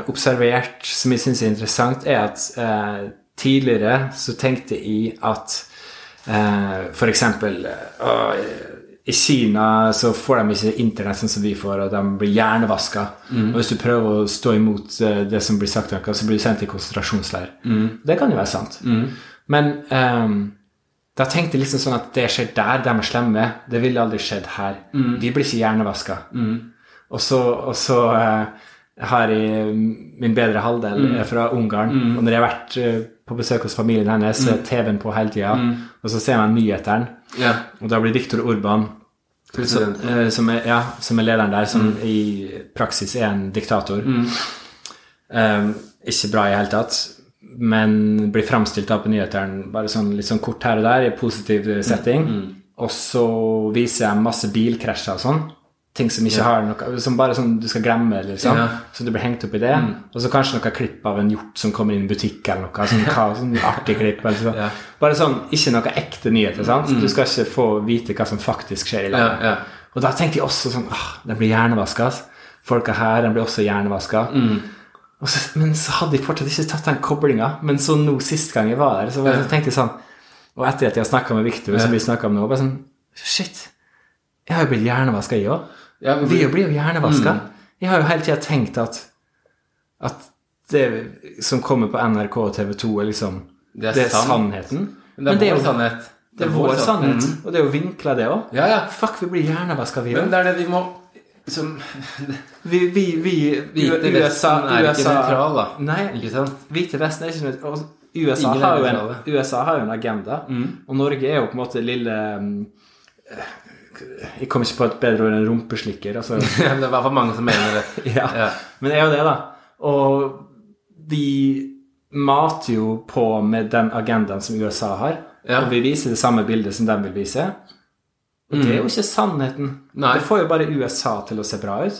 observert som jeg syns er interessant, er at tidligere så tenkte jeg at uh, eksempel eh, i Kina så får de ikke internett sånn som vi får, og de blir hjernevaska. Og hvis du prøver å stå imot eh, det som blir sagt, så blir du sendt i konsentrasjonsleir. Det kan jo være sant. Men um, da tenkte jeg liksom sånn at det skjer der, de er slemme. Det ville aldri skjedd her. Vi blir ikke hjernevaska. Og så, og så uh, har jeg min bedre halvdel mm. fra Ungarn. Og når jeg har vært eh, på besøk hos familien hennes, så er TV-en på hele tida. Og så ser man nyhetene, ja. og da blir Viktor Orban President. eh, som er, ja, som er lederen der, som i praksis er en diktator. Eh, ikke bra i hele tatt, men blir framstilt da på nyhetene bare sånn, litt sånn kort her og der, i positiv setting. Og så viser jeg masse bilkrasjer og sånn. Ting som ikke har noe Som bare sånn du skal glemme, liksom. Ja. Så du blir hengt opp i det. Og så kanskje noe klipp av en hjort som kommer inn i en butikk, eller noe. Sånn, *laughs* hva, sånn artig klipp. Eller så. Ja. Bare sånn, ikke noe ekte nyheter. sant? Du skal ikke få vite hva som faktisk skjer i landet. Ja, ja. Og da tenkte jeg også sånn åh, Den blir hjernevaska. Folka her den blir også hjernevaska. Og så, men så hadde jeg fortsatt ikke tatt den koblinga. Men så nå sist gang jeg var der, så, var, så tenkte jeg sånn Og etter at jeg har snakka med Victor, som vi snakka om nå, bare sånn Shit. Jeg har jo blitt hjernevaska, jeg òg. Ja, men- Vi blir jo hjernevaska. Jeg har jo hele tida tenkt at at det som kommer på NRK og TV 2, er liksom Det er Det er sannheten. Men det er jo vår sannhet. Det er vår sannhet. Mm. Og det er jo vinkla, det òg. Ja, ja. Fuck, vi blir hjernevaska, vi Men det er det vi må liksom Vi, vi, vi Hvite Vesten er ikke nøytral, da. Nei, Ikke sant? Hvite Vesten er ikke nøytral. USA er har, jo en. USA har jo en agenda, og Norge er jo på en måte lille mm, Jeg kom ikke på et bedre ord enn rumpeslikker. Altså. *laughs* det er i hvert fall mange som mener det. *laughs* ja. Ja. Men det er jo det, da. Og de mater jo på med den agendaen som USA har. Ja. Og vi viser det samme bildet som de vil vise. Og det er jo ikke sannheten. Nei. Det får jo bare USA til å se bra ut.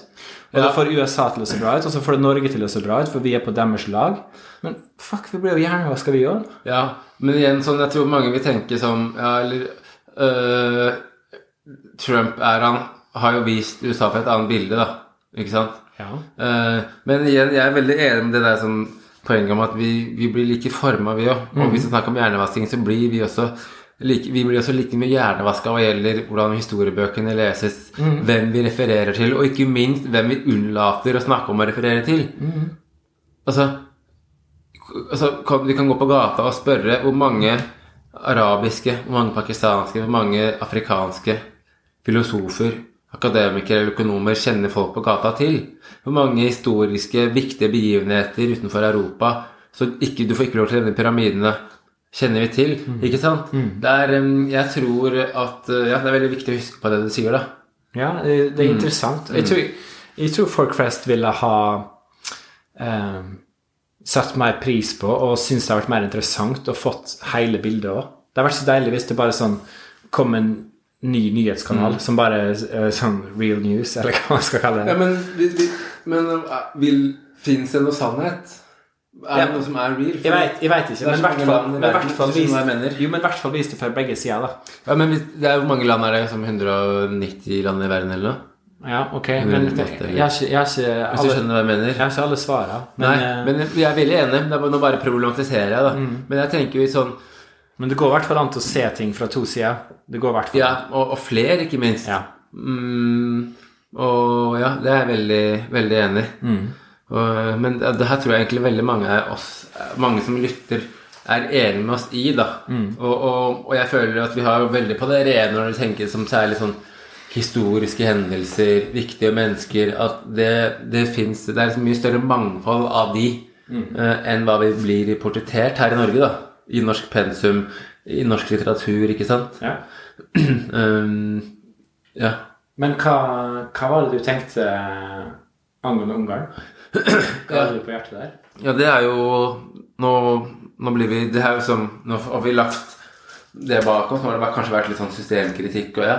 Og Ja. det får USA til å se bra ut, og så får det Norge til å se bra ut, for vi er på deres lag. Men fuck, vi blir jo hjernevaska, vi òg. Ja, men igjen sånn, jeg tror mange vil tenke som Ja, eller øh, Trump er han Har jo vist USA for et annet bilde, da. Ikke sant? Ja. Eh, men igjen, jeg er veldig enig med det der sånn poenget om at vi, vi blir like forma, vi òg. Og hvis vi snakker om hjernevasking, så blir vi også like, vi blir også like mye hjernevaska hva gjelder hvordan historiebøkene leses, hvem vi refererer til, og ikke minst hvem vi unnlater å snakke om å referere til. Altså, altså kan, Vi kan gå på gata og spørre hvor mange arabiske, hvor mange pakistanske, hvor mange afrikanske filosofer, akademikere eller økonomer kjenner folk på gata til. Hvor mange historiske, viktige begivenheter utenfor Europa så ikke, du får ikke lov til å denne pyramidene kjenner vi til. Ikke sant? Det er, jeg tror at uh, ja, det er veldig viktig å huske på det du sier, da. Ja, det, er interessant. Jeg, tror, jeg tror folk flest ville ha eh, satt mer pris på og syntes det har vært mer interessant og fått hele bildet òg. Det har vært så deilig hvis det bare sånn kom en ny nyhetskanal som bare uh, sånn real news, eller hva man skal kalle det. Ja, men, vi, vi, men vil, fins det noe sannhet? Er Ja. det noe som er real? Vet, jeg veit ikke, men i hvert fall, men hvert fall vis, jo, men hvert fall vis det fra begge sider, da. Ja, men det er Hvor mange land er det? Som 190 land i verden, eller noe? Ja, ok, men jeg har ikke, jeg har ikke, Hvis du alle, skjønner hva jeg mener? jeg har ikke alle svarene. Men, Nei, eh, men jeg er veldig enig. Nå bare problematiserer jeg, da. Men jeg tenker jo i sånn men det går i hvert fall an til å se ting fra to sider. Det går hvert fall Ja, og, og flere, ikke minst. Ja. Mm, og ja, det er jeg veldig, veldig enig i. Mm. Men det, her tror jeg egentlig veldig mange av oss, mange som lytter, er enig med oss i, da. Og, og, og jeg føler at vi har veldig på det rene når vi tenker som særlig sånn historiske hendelser, viktige mennesker, at det, det fins Det er et mye større mangfold av de eh, enn hva vi blir portrettert her i Norge, da. I norsk pensum, i norsk litteratur, ikke sant. Ja. *clears throat* Um, ja. Men hva, hva var det du tenkte angående Ungarn? *clears throat* Hva hadde du på hjertet der? Ja, det er jo Nå, nå blir vi Det er jo som Nå har vi lagt det bak oss. Nå har det kanskje vært litt sånn systemkritikk og ja.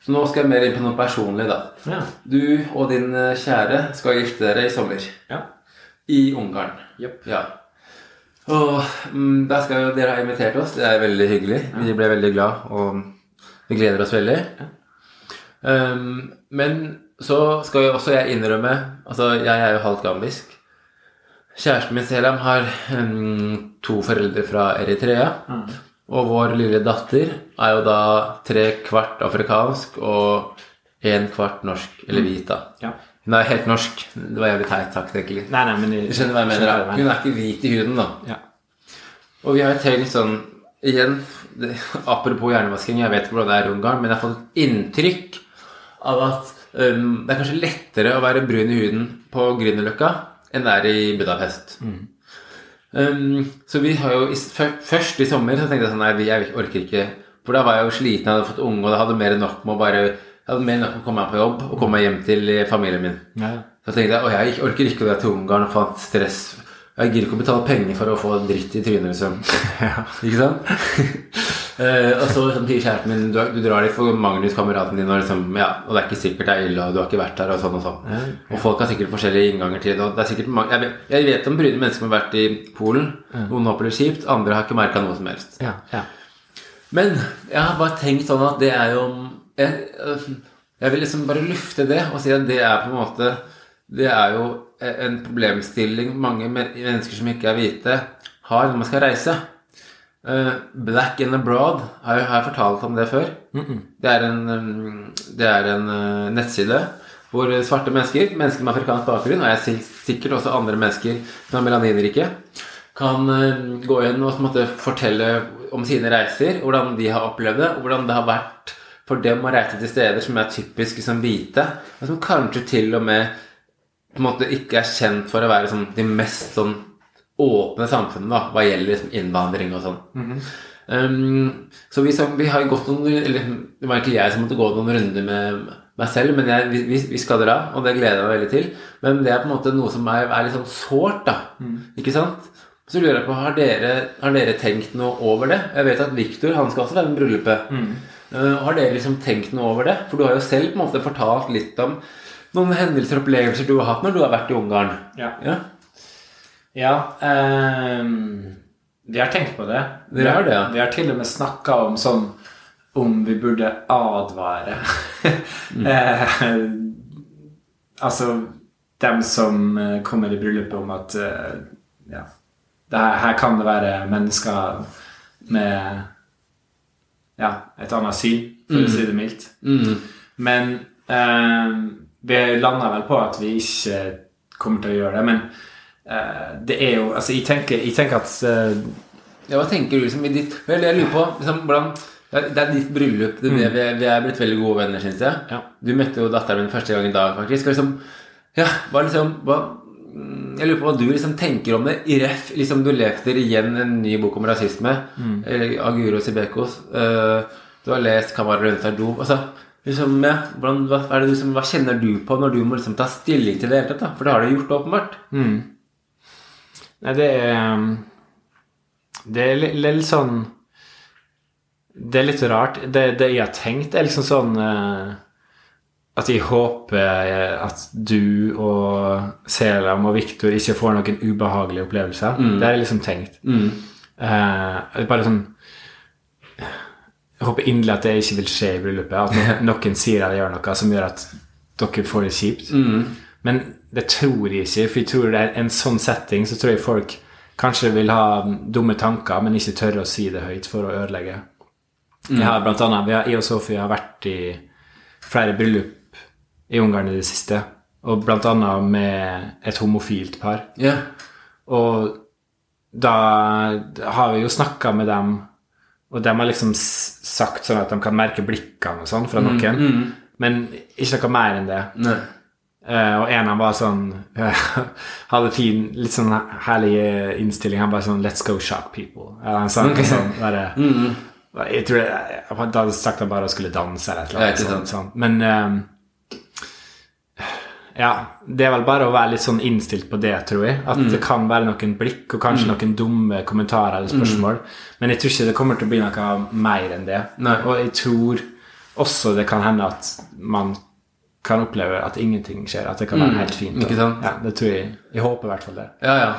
Så nå skal jeg mer inn på noe personlig, da. Ja. Du og din eh, kjære skal gifte dere i sommer. Ja. I Ungarn. Yep. Ja. Og mm, da skal jo dere ha invitert oss. Det er veldig hyggelig. Vi ble veldig glad, og vi gleder oss veldig. Um, men så skal jo også jeg innrømme Altså, jeg er jo halvt gambisk. Kjæresten min Selam har um, to foreldre fra Eritrea. Og vår lille datter er jo da tre kvart afrikansk og en kvart norsk, eller hvit, da. Ja. Hun er helt norsk. Det var jævlig teit sagt, egentlig. Nei, nei, men Du skjønner hva jeg mener? Hun er ikke hvit i huden, da. Ja. Og vi har jo tenkt sånn Igjen, det, apropos hjernevasking, jeg vet ikke hvordan det er i Ungarn, men jeg har fått et inntrykk av at um, det er kanskje lettere å være brun i huden på Grünerløkka enn det er i Budapest. Um, så vi har jo Først i sommer så tenkte jeg sånn Nei, jeg orker ikke For da var jeg jo sliten, jeg hadde fått unge, og det hadde mer enn nok med å bare Jeg hadde mer enn nok å komme meg på jobb og komme meg hjem til eh, familien min. Ja. Så tenkte jeg, jeg orker ikke å dra til Ungarn og få stress. Jeg gidder ikke å betale penger for å få dritt i trynet, liksom. *laughs* Ikke sant? uh, *laughs* og så liksom, sier kjæresten min, du, du drar litt for Magnus, kameraten din, og, liksom, ja, og det er ikke sikkert det er ille, og du har ikke vært der, og sånn og sånn. Og folk har sikkert forskjellige innganger til det. og det er sikkert mange, jeg, vet, jeg vet om brune mennesker som har vært i Polen. Noen opplever det kjipt, andre har ikke merka noe som helst. Ja. ja. Men jeg har bare tenkt sånn at det er jo Jeg, jeg vil liksom bare lufte det og si at det er på en måte Det er jo en problemstilling mange mennesker som ikke er hvite, har når man skal reise. Eh, Black and Abroad, har jeg, har jeg fortalt om det før? Det er en, det er en eh, nettside hvor svarte mennesker, mennesker med afrikansk bakgrunn, og jeg er sikkert også andre mennesker som er melaninrike, kan eh, gå inn og fortelle om sine reiser, hvordan de har opplevd det, og hvordan det har vært for dem å reise til steder som er typiske som hvite, og som kanskje til og med på en måte ikke er kjent for å være sånn, de mest sånn åpne samfunnene da, hva gjelder liksom innvandring og sånn. um, så vi, så, vi har gått noen eller Det var egentlig jeg som måtte gå noen runder med meg selv, men jeg, vi, vi, skal dra, og det gleder jeg meg veldig til. Men det er på en måte noe som er, er litt sånn sårt, da. Ikke sant? Så lurer jeg på, har dere, har dere tenkt noe over det? Jeg vet at Victor han skal også være med i bryllupet. Uh, har dere liksom tenkt noe over det? For du har jo selv på en måte fortalt litt om noen hendelser og opplevelser du har hatt når du har vært i Ungarn. Ja. Ja, Ja, um, vi har tenkt på det. Vi har det, ja. Vi har til og med snakka om sånn om vi burde advare *laughs* eh, Altså dem som eh, kommer i bryllupet om at eh, ja, det her, her kan det være mennesker med ja, et annet syn, for å si det mildt. Mm. Men eh, vi landa vel på at vi ikke kommer til å gjøre det. Men eh, det er jo Altså, jeg tenker, jeg tenker at eh, Ja, hva tenker du liksom i ditt Vel, jeg lurer på liksom, hvordan det er- ditt bryllup. Det, er det, vi, er, vi er blitt veldig gode venner, syns jeg. Ja. Du møtte jo datteren min første gang i dag, faktisk. Og liksom, ja, hva liksom hva, mm, Jeg lurer på hva du liksom tenker om det. I ref, liksom Du leser igjen en ny bok om rasisme mm. av Guro Sibekos. Uh, du har lest 'Kamara Rønstad do'. Altså, liksom, ja, hvordan, hva, det du, liksom, hva kjenner du på når du må liksom ta stilling til det hele tatt? For det har du gjort, åpenbart. Nei, det er um, Det er litt, litt sånn Det er litt rart. Det, det jeg har tenkt, er liksom sånn eh, At jeg håper eh, at du og Selam og Viktor ikke får noen ubehagelige opplevelser. Det har jeg liksom tenkt. Eh, bare sånn Jeg håper inderlig at det ikke vil skje i bryllupet. At *laughs* noen sier eller gjør noe som gjør at dere får det kjipt. Men det tror jeg ikke. For jeg tror det er en sånn setting så tror jeg folk kanskje vil ha dumme tanker, men ikke tørre å si det høyt for å ødelegge. Jeg har blant annet, vi har, jeg og Sofie har vært i flere bryllup i Ungarn i det siste. Og blant annet med et homofilt par. Ja. Og da har vi jo snakka med dem, og de har liksom sagt sånn at de kan merke blikkene og sånn fra noen. Men ikke noe mer enn det. Nei. Uh, og en han var sånn *laughs* Hadde fin, litt sånn herlig innstilling. Han bare sånn Let's go shock people. Eller han sa noe sånn bare, *laughs* Jeg tror det, Da hadde sagt han bare skulle danse eller et eller annet. sånt, sånn. Men eh, ja, det er vel bare å være litt sånn innstilt på det, tror jeg. At det kan være noen blikk og kanskje noen dumme kommentarer eller spørsmål. Men jeg tror ikke det kommer til å bli noe mer enn det. Nei. Og jeg tror også det kan hende at man kan oppleve at ingenting skjer. At det kan være helt fint. ikke sant? Ja, det tror jeg. Jeg håper i hvert fall det. Ja, ja.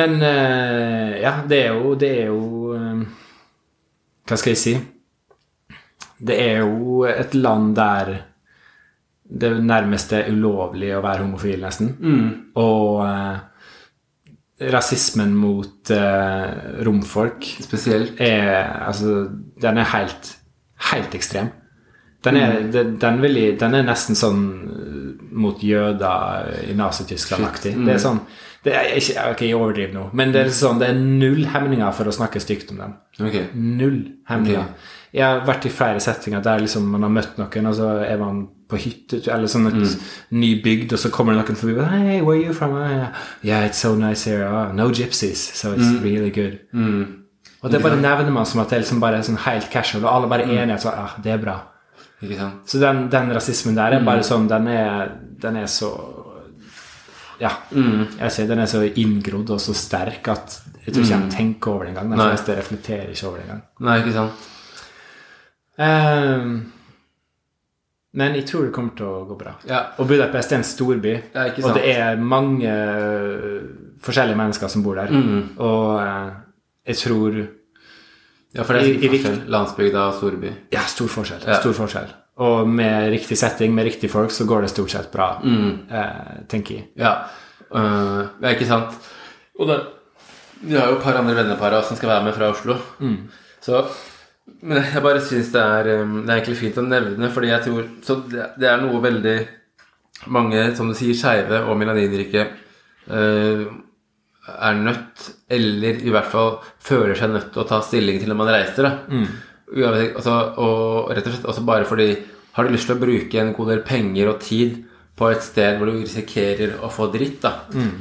Men eh, ja, det er jo, det er jo eh, Hva skal jeg si? Det er jo et land der det nærmeste ulovlig å være homofil, nesten. Og eh, rasismen mot eh, romfolk Spesielt. er Altså, den er helt, helt ekstrem. Den er, den, den, vil den er nesten sånn eh, mot jøder i Nazi-Tyskland-aktig. Det er sånn det er ikke, Ok, jeg overdriver nå, men det er, sånn, det er null hemninger for å snakke stygt om dem. Okay. Null hemninger. Okay. Jeg har vært i flere settinger der liksom man har møtt noen, og så er man på hytte eller sånn et ny bygd, og så kommer det noen forbi Hey, where are you from? Ah, yeah, it's so nice here. Oh, no gypsies, so it's really good. Og det bare nevner man som at det er liksom bare sånn helt casual, og alle bare er enige at ah, det er bra. Så den, den rasismen der er bare sånn Den er, den er så Ja. Jeg ser den er så inngrodd og så sterk at jeg tror ikke jeg tenker over det engang. De fleste reflekterer ikke over det engang. Nei, ikke sant? Ehm, men jeg tror det kommer til å gå bra. Ja. Og Budapest er en storby, Ja, og det er mange øh, forskjellige mennesker som bor der. Og øh, jeg tror Ja, for det er stor forskjell. Landsbygda og storby. Ja, stor forskjell. Ja. Stor forskjell. Og med riktig setting, med riktige folk, så går det stort sett bra, eh, tenker jeg. Ja. uh, det er ikke sant. Og det, vi har jo et par andre vennepar som skal være med fra Oslo. Så Men *laughs* jeg bare syns det er Det er egentlig fint å nevne, fordi jeg tror Så det, er noe veldig mange, som du sier, skeive og melaninrike uh, er nødt, eller i hvert fall føler seg nødt til å ta stilling til når man reiser. Uansett, altså, og rett og slett også bare fordi Har du lyst til å bruke en god del penger og tid på et sted hvor du risikerer å få dritt, da,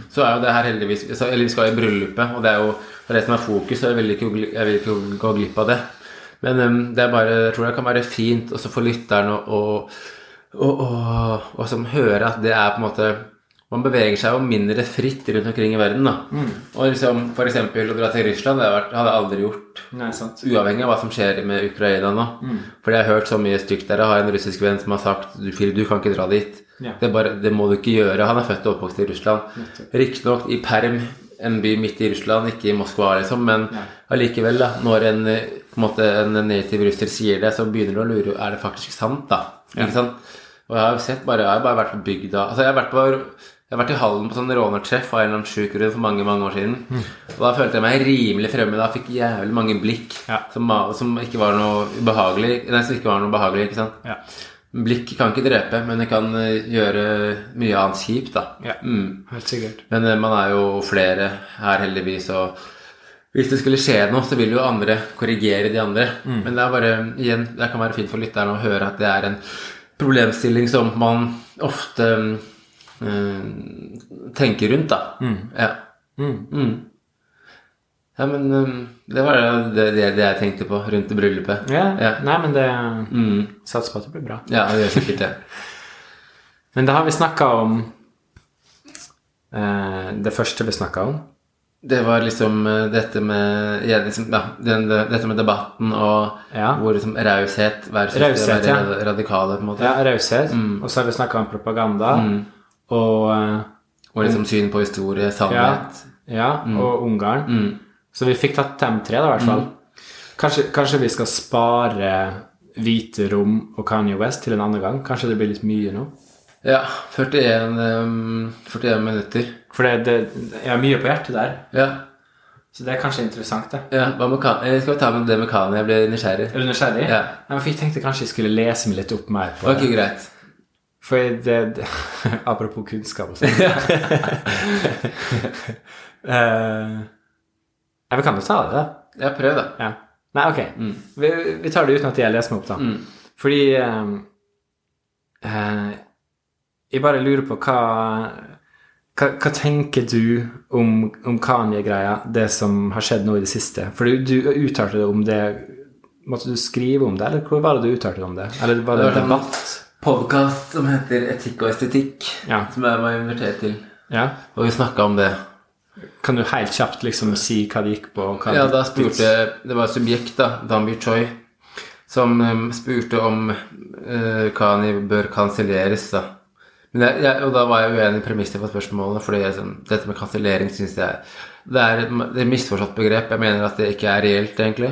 så er jo det her heldigvis Eller vi skal i bryllupet, og det er jo det som er fokus, og jeg vil ikke, jeg vil ikke gå glipp av det. Men um, det er bare, jeg tror det kan være fint også for lytteren å, og, å, å som høre at det er på en måte man beveger seg jo mindre fritt rundt omkring i verden. da. Og liksom, For eksempel å dra til Russland det hadde jeg aldri gjort. Nei. Uavhengig av hva som skjer med Ukraina nå. Fordi jeg har hørt så mye stygt der. Jeg har en russisk venn som har sagt du, du kan ikke dra dit. Ja. Det, bare, det må du ikke gjøre. Han er født og oppvokst i Russland. Riktignok i Perm, en by midt i Russland, ikke i Moskva, liksom, men allikevel, da, når en, på en, måte, en native russer sier det, så begynner du å lure er det faktisk sant. da. Ikke sant? Og jeg har jo sett bare, jeg har bare vært på bygda altså Jeg har vært på jeg har vært i Hallen på sånn rånertreff av en eller annen sjuk grunn for mange mange år siden. Og Da følte jeg meg rimelig fremme. Da fikk jævlig mange blikk Ja. som, som ikke var noe ubehagelig. Nei, som ikke var noe behagelig, ikke sant? Ja. Blikk kan ikke drepe, men det kan eh, gjøre mye annet kjipt, da. Ja. Mm. Helt sikkert. Men eh, man er jo flere her, heldigvis, og hvis det skulle skje noe, så vil jo andre korrigere de andre. Men det er bare, igjen, det kan være fint for lytteren å høre at det er en problemstilling som man ofte øh, tenker rundt, da. Ja. Mm. Ja, men øh, det var det, det, det jeg tenkte på rundt det bryllupet. Ja. Ja. Nei, men det Mm. Satser på at det blir bra. Ja, det gjør sikkert det. *laughs* Men da har vi snakka om eh, Det første vi snakka om. Det var liksom eh, dette med ja, liksom, ja, den, dette med debatten og Ja. hvor liksom raushet versus det å være radikale, på en måte. Ja, raushet. Og så har vi snakka om propaganda. Og eh, Og liksom syn på historie, sannhet. ja, og Ungarn. Så vi fikk tatt dem tre, da, i hvert fall. Kanskje, kanskje vi skal spare Hvite rom og Kanye West til en annen gang? Kanskje det blir litt mye nå? Ja, 41, um, 41 minutter. For det, det, jeg har mye på hjertet der. Ja. Så det er kanskje interessant, det. ja hva Kan- eh, Skal vi ta med det med Kanye? Jeg ble nysgjerrig. Er du nysgjerrig? Ja. Nei, men jeg tenkte kanskje jeg skulle lese meg litt opp mer på Ok, det. greit. For det, det *laughs* Apropos kunnskap og sånn. uh, vi kan jo ta det, da. Ja, prøv, da. Ja. Nei, ok. Vi, vi tar det uten at jeg leser meg opp, da. Fordi um, eh, Jeg bare lurer på hva hva, hva tenker du om, om Kanye-greia, det som har skjedd nå i det siste? For du, du uttalte det om det Måtte du skrive om det, eller hvor var det du uttalte om det? Eller var det Det var en debatt? Podkast som heter Etikk og estetikk, Ja. som jeg var invitert til. ja. Og vi snakka om det. Kan du helt kjapt liksom si hva det gikk på? Ja, da spurte Det var et subjekt, da, Dambi Choi, som um, spurte om uh, Kani bør kanselleres, da. Men jeg, jeg, og da var jeg uenig i premisset på spørsmålet, fordi jeg, sånn, dette med kansellering syns jeg det er et det er et misforstått begrep. Jeg mener at det ikke er reelt, egentlig.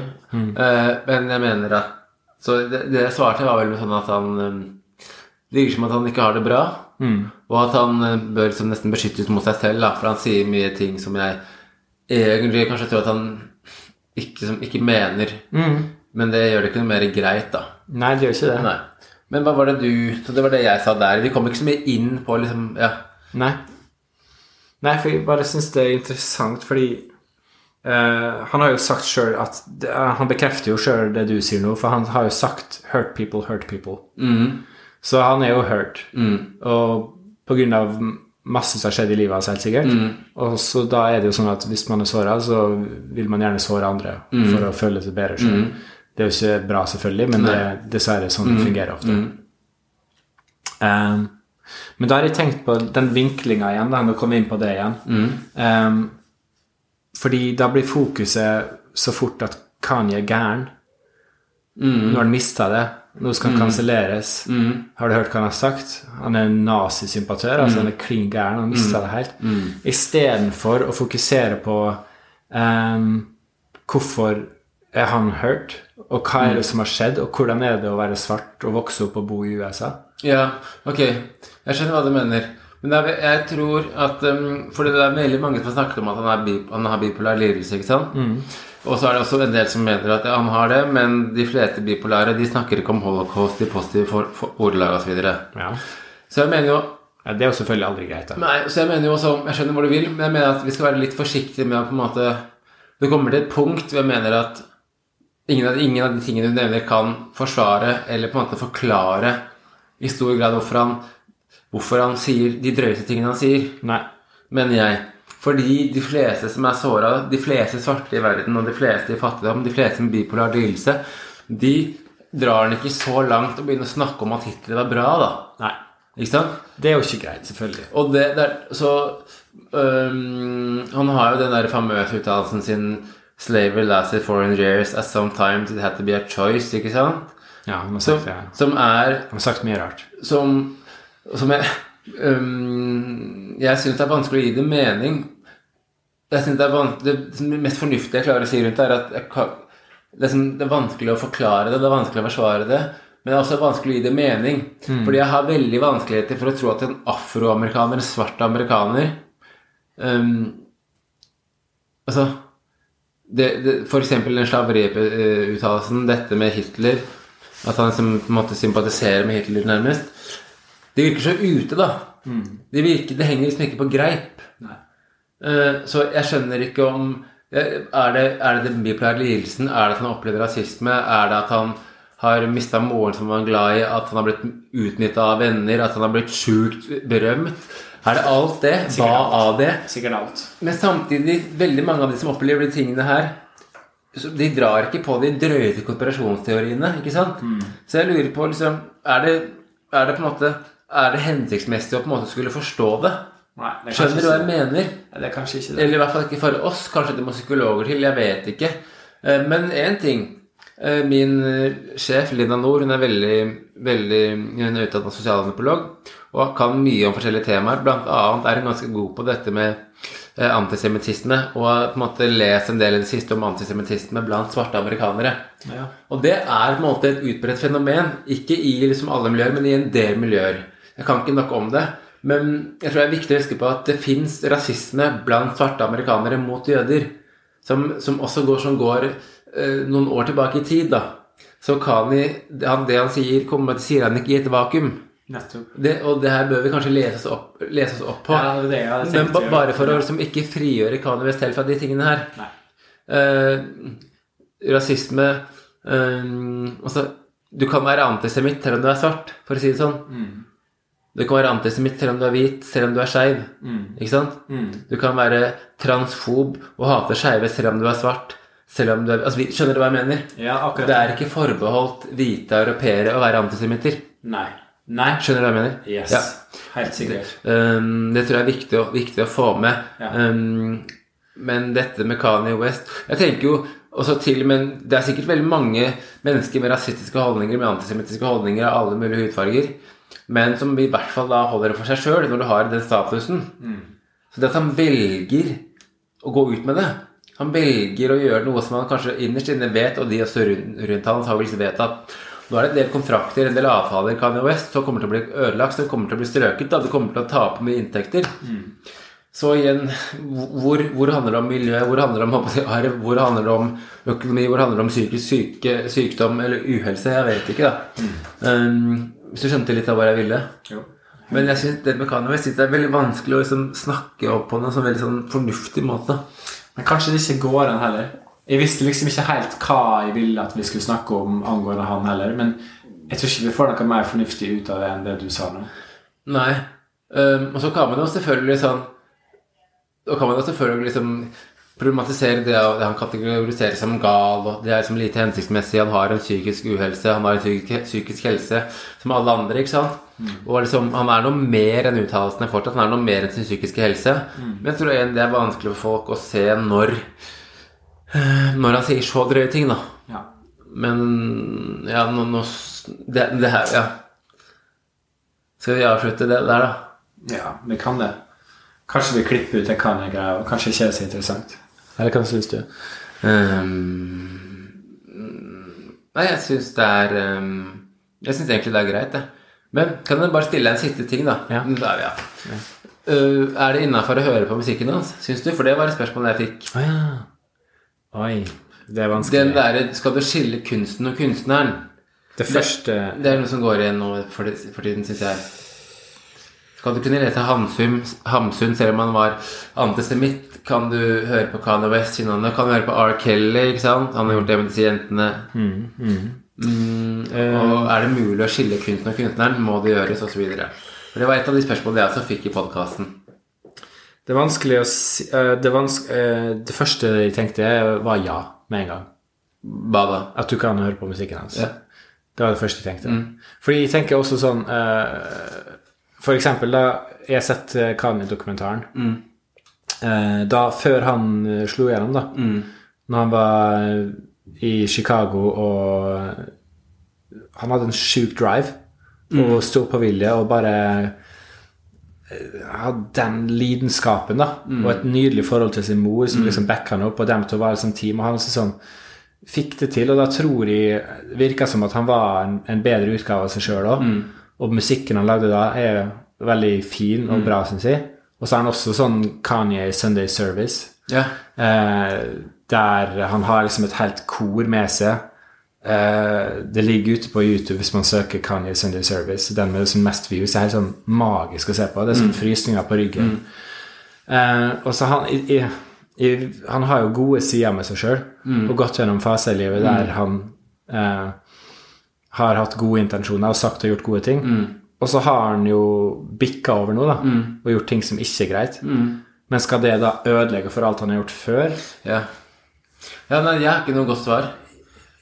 Eh, men jeg mener at Så det, det jeg svarte, var vel sånn at han um, Det virker som at han ikke har det bra. Og at han uh, bør liksom nesten beskyttes mot seg selv, da, for han sier mye ting som jeg egentlig kanskje tror at han ikke, som, ikke mener. Men det gjør det ikke noe mer greit, da. Nei, det gjør ikke det. Nei. Men hva var det du Så det var det jeg sa der. Vi kom ikke så mye inn på liksom Ja. Nei. Nei, for jeg bare syns det er interessant, fordi uh, Han har jo sagt sjøl at det, uh, Han bekrefter jo sjøl det du sier nå, for han har jo sagt 'hurt people, hurt people'. Så han er jo hurt. Og på grunn av masse som har skjedd i livet hans, helt sikkert. Og så da er det jo sånn at hvis man er såra, så vil man gjerne såre andre for å føle seg bedre sjøl. Det er jo ikke bra, selvfølgelig, men det er dessverre sånn det fungerer ofte. Um, men da har jeg tenkt på den vinklinga igjen, da, vi kommer inn på det igjen. Um, fordi da blir fokuset så fort at Kanye er gæren. Nå har han mista det. Nå skal han kanselleres. Har du hørt hva han har sagt? Han er nazisympatør. altså Han er klin gæren. Han mista det helt. Istedenfor å fokusere på um, hvorfor er han hurt, og hva er det som har skjedd, og hvordan er det å være svart og vokse opp og bo i USA? Ja, ok. Jeg skjønner hva du mener. Men er, jeg tror at um, For det er veldig mange som har snakket om at han, bi, han har bipolar lidelse, ikke sant? Og så er det også en del som mener at han har det, men de fleste bipolare de snakker ikke om holocaust i positive for, for ordelag osv. Ja. Så jeg mener jo ja. Det er jo selvfølgelig aldri greit. da. Nei, så jeg mener jo også Jeg skjønner hvor du vil, men jeg mener at vi skal være litt forsiktige med å på en måte Det kommer til et punkt hvor jeg mener at ingen av, ingen av de tingene du nevner, kan forsvare eller på en måte forklare i stor grad hvorfor han hvorfor han sier de drøyeste tingene han sier, Nei. mener jeg. Fordi de fleste som er såra, de fleste svarte i verden, og de fleste i fattigdom, de fleste med bipolar lidelse, de drar den ikke så langt og begynner å snakke om at Hitler var bra, da. Nei. Ikke sant? Det er jo ikke greit, selvfølgelig. Og det, det er, så Um, Han har jo den der famøse uttalelsen sin 'Slavery lasted 400 years. At sometimes it had to be a choice', ikke sant? Ja, han har Som, sagt, det. som er Han har sagt mye rart. Som, som jeg um, Jeg syns det er vanskelig å gi det mening. Jeg synes det, er det, mest fornuftige jeg klarer å si rundt det, er at kan, det, er det vanskelig å forklare det, det er vanskelig å forsvare det. Men det er også vanskelig å gi det mening. Fordi jeg har veldig vanskeligheter for å tro at en afroamerikaner, en svart amerikaner um, Altså det, det, For eksempel den slaveriuttalelsen, dette med Hitler At han som på en måte sympatiserer med Hitler, nærmest. Det virker så ute, da. Det, virker, det henger liksom ikke på greip. Eh, så jeg skjønner ikke om Er det, er det den bipolære lidelsen? Er det at han opplever rasisme? Er det at han har mista moren som han var glad i? At han har blitt utnytta av venner? At han har blitt sjukt berømt? Er det alt det? Hva av det? Sikkert alt. Men samtidig, veldig mange av de som opplever de tingene her, de drar ikke på de drøyte konspirasjonsteoriene, ikke sant? Så jeg lurer på, liksom, er det, er det på en måte Er det hensiktsmessig å på en måte skulle forstå det? Nei, det er Skjønner du hva jeg mener? Nei, Det er kanskje ikke det. Eller i hvert fall ikke for oss. Kanskje det må psykologer til. Jeg vet ikke. Eh, Men én ting. Eh, Min eh, sjef Lina Nord hun er veldig, veldig hun er utdannet sosialantropolog og kan mye om forskjellige temaer. Blant annet er hun ganske god på dette med eh, antisemittisme og har på en måte lest en del i det siste om antisemittisme blant svarte amerikanere. Ja. Og det er på en måte et utbredt fenomen. Ikke i liksom alle miljøer, men i en del miljøer. Jeg kan ikke nok om det. Men jeg tror det er viktig å huske på at det fins rasisme blant svarte amerikanere mot jøder. Som, som også går, som går noen år tilbake i tid. da. Så Kani, han, det han sier, kommer, sier han ikke i et vakuum. Det, og det her bør vi kanskje lese oss opp, lese oss opp på. Ja, det er det Men ba, bare for å liksom, ikke frigjøre Kani West selv fra de tingene her. Eh, rasisme eh, altså, Du kan være antisemitt selv om du er svart, for å si det sånn. Mm. Du kan være antisemitt selv om du er hvit, selv om du er skeiv. Mm. Ikke sant? Mm. Du kan være transfob og hate skeive selv om du er svart. Selv om du er, altså, skjønner du hva jeg mener? Ja, akkurat. Det er ikke forbeholdt hvite europeere å være antisemitter. Nei. Nei. Skjønner du hva jeg mener? Yes. Ja. Helt sikkert. Um, det tror jeg er viktig viktig å få med. Ja. Um, men dette med Kanye West Jeg tenker jo også til Men det er sikkert veldig mange mennesker med rasistiske holdninger, med antisemittiske holdninger av alle mulige hudfarger, men som i hvert fall da holder det for seg sjøl når du har den statusen. Så det at han velger å gå ut med det Han velger å gjøre noe som han kanskje innerst inne vet, og de også rundt, rundt han antakeligvis vet at nå er det en del kontrakter, en del avtaler Kanye West som kommer til å bli ødelagt, som kommer til å bli strøket. Da. Det kommer til å tape mye inntekter. Så igjen, hvor, hvor handler det om miljø, hvor handler det om arv, hvor handler det om økonomi, hvor handler det om psykisk syke, sykdom eller uhelse? Jeg vet ikke, da. Um, hvis du skjønte litt av hva jeg ville? Jo. Men jeg synes det med Kanye West det er veldig vanskelig å liksom snakke opp på en sånn veldig sånn fornuftig måte. Men kanskje det ikke går an heller. Jeg visste liksom ikke helt hva jeg ville at vi skulle snakke om angående han heller. Men jeg tror ikke vi får noe mer fornuftig ut av det enn det du sa nå. Nei. Um, og så kan man jo selvfølgelig sånn Da kan man jo selvfølgelig liksom problematisere det, det han kategoriserer som gal, og det er liksom lite hensiktsmessig. Han har en psykisk uhelse, han har en psykisk, psykisk helse som alle andre, ikke sant? Og liksom, han er noe mer enn uttalelsene fortsatt. Han er noe mer enn sin psykiske helse. Men jeg tror jeg det er vanskelig for folk å se når Når han sier så drøye ting, da. Ja. Men ja, nå, nå det, det her, ja. Skal vi avslutte det der, da? ja, vi kan det. Kanskje vi klipper ut det kan jeg greie, og kanskje ikke er så interessant. Eller hva syns du? Um, nei, jeg syns det er um, Jeg syns egentlig det er greit, jeg. Men kan jeg bare stille deg en siste ting, da? Ja. Der, ja. Uh, er det innafor å høre på musikken hans, syns du? For det var et spørsmål jeg fikk. Oh, ja. Oi. Det er vanskelig. Den derre Skal du skille kunsten og kunstneren? det første Det er noe som går igjen nå for, for tiden, syns jeg. Skal du kunne lese Hamsun, Hamsun selv om han var antisemitt? Kan du høre på Kanye West? Kan du høre på R. Kelly? ikke sant? Han har gjort det med disse jentene. Mm, og er det mulig å skille kunsten og kunstneren? Må det gjøres, osv. For det var et av de spørsmålene jeg også fikk i podkasten. Det vanskelig å si eh, det, eh, det første jeg tenkte, var ja med en gang. Hva da? At du kan høre på musikken hans. Ja. Det var det første jeg tenkte. Fordi jeg tenker også sånn eh, For eksempel da jeg har sett eh, Kanye-dokumentaren eh, Da Før han eh, slo igjennom, da. Når han var i Chicago og Han hadde en sjuk drive og stor på vilje og bare hadde den lidenskapen, da. Og et nydelig forhold til sin mor, som liksom backa han opp, og dem til å være som team. Og han liksom sånn fikk det til, og da tror jeg virka som at han var en, en bedre utgave av seg sjøl òg. Og musikken han lagde da, er veldig fin og bra, syns jeg. Og så er han også sånn Kanye Sunday Service, Ja. eh, der han har liksom et helt kor med seg. Eh, det ligger ute på YouTube hvis man søker Kanye Sunday Service. Den med liksom mest views er helt sånn magisk å se på. Det er sånn frysninger på ryggen. Eh, og så han i, i, i, Han har jo gode sider med seg sjøl, og gått gjennom faser i livet der han eh, har hatt gode intensjoner og sagt og gjort gode ting. Og så har han jo bikka over noe, da, og gjort ting som ikke er greit. Men skal det da ødelegge for alt han har gjort før? Ja. ja nei, jeg har ikke noe godt svar.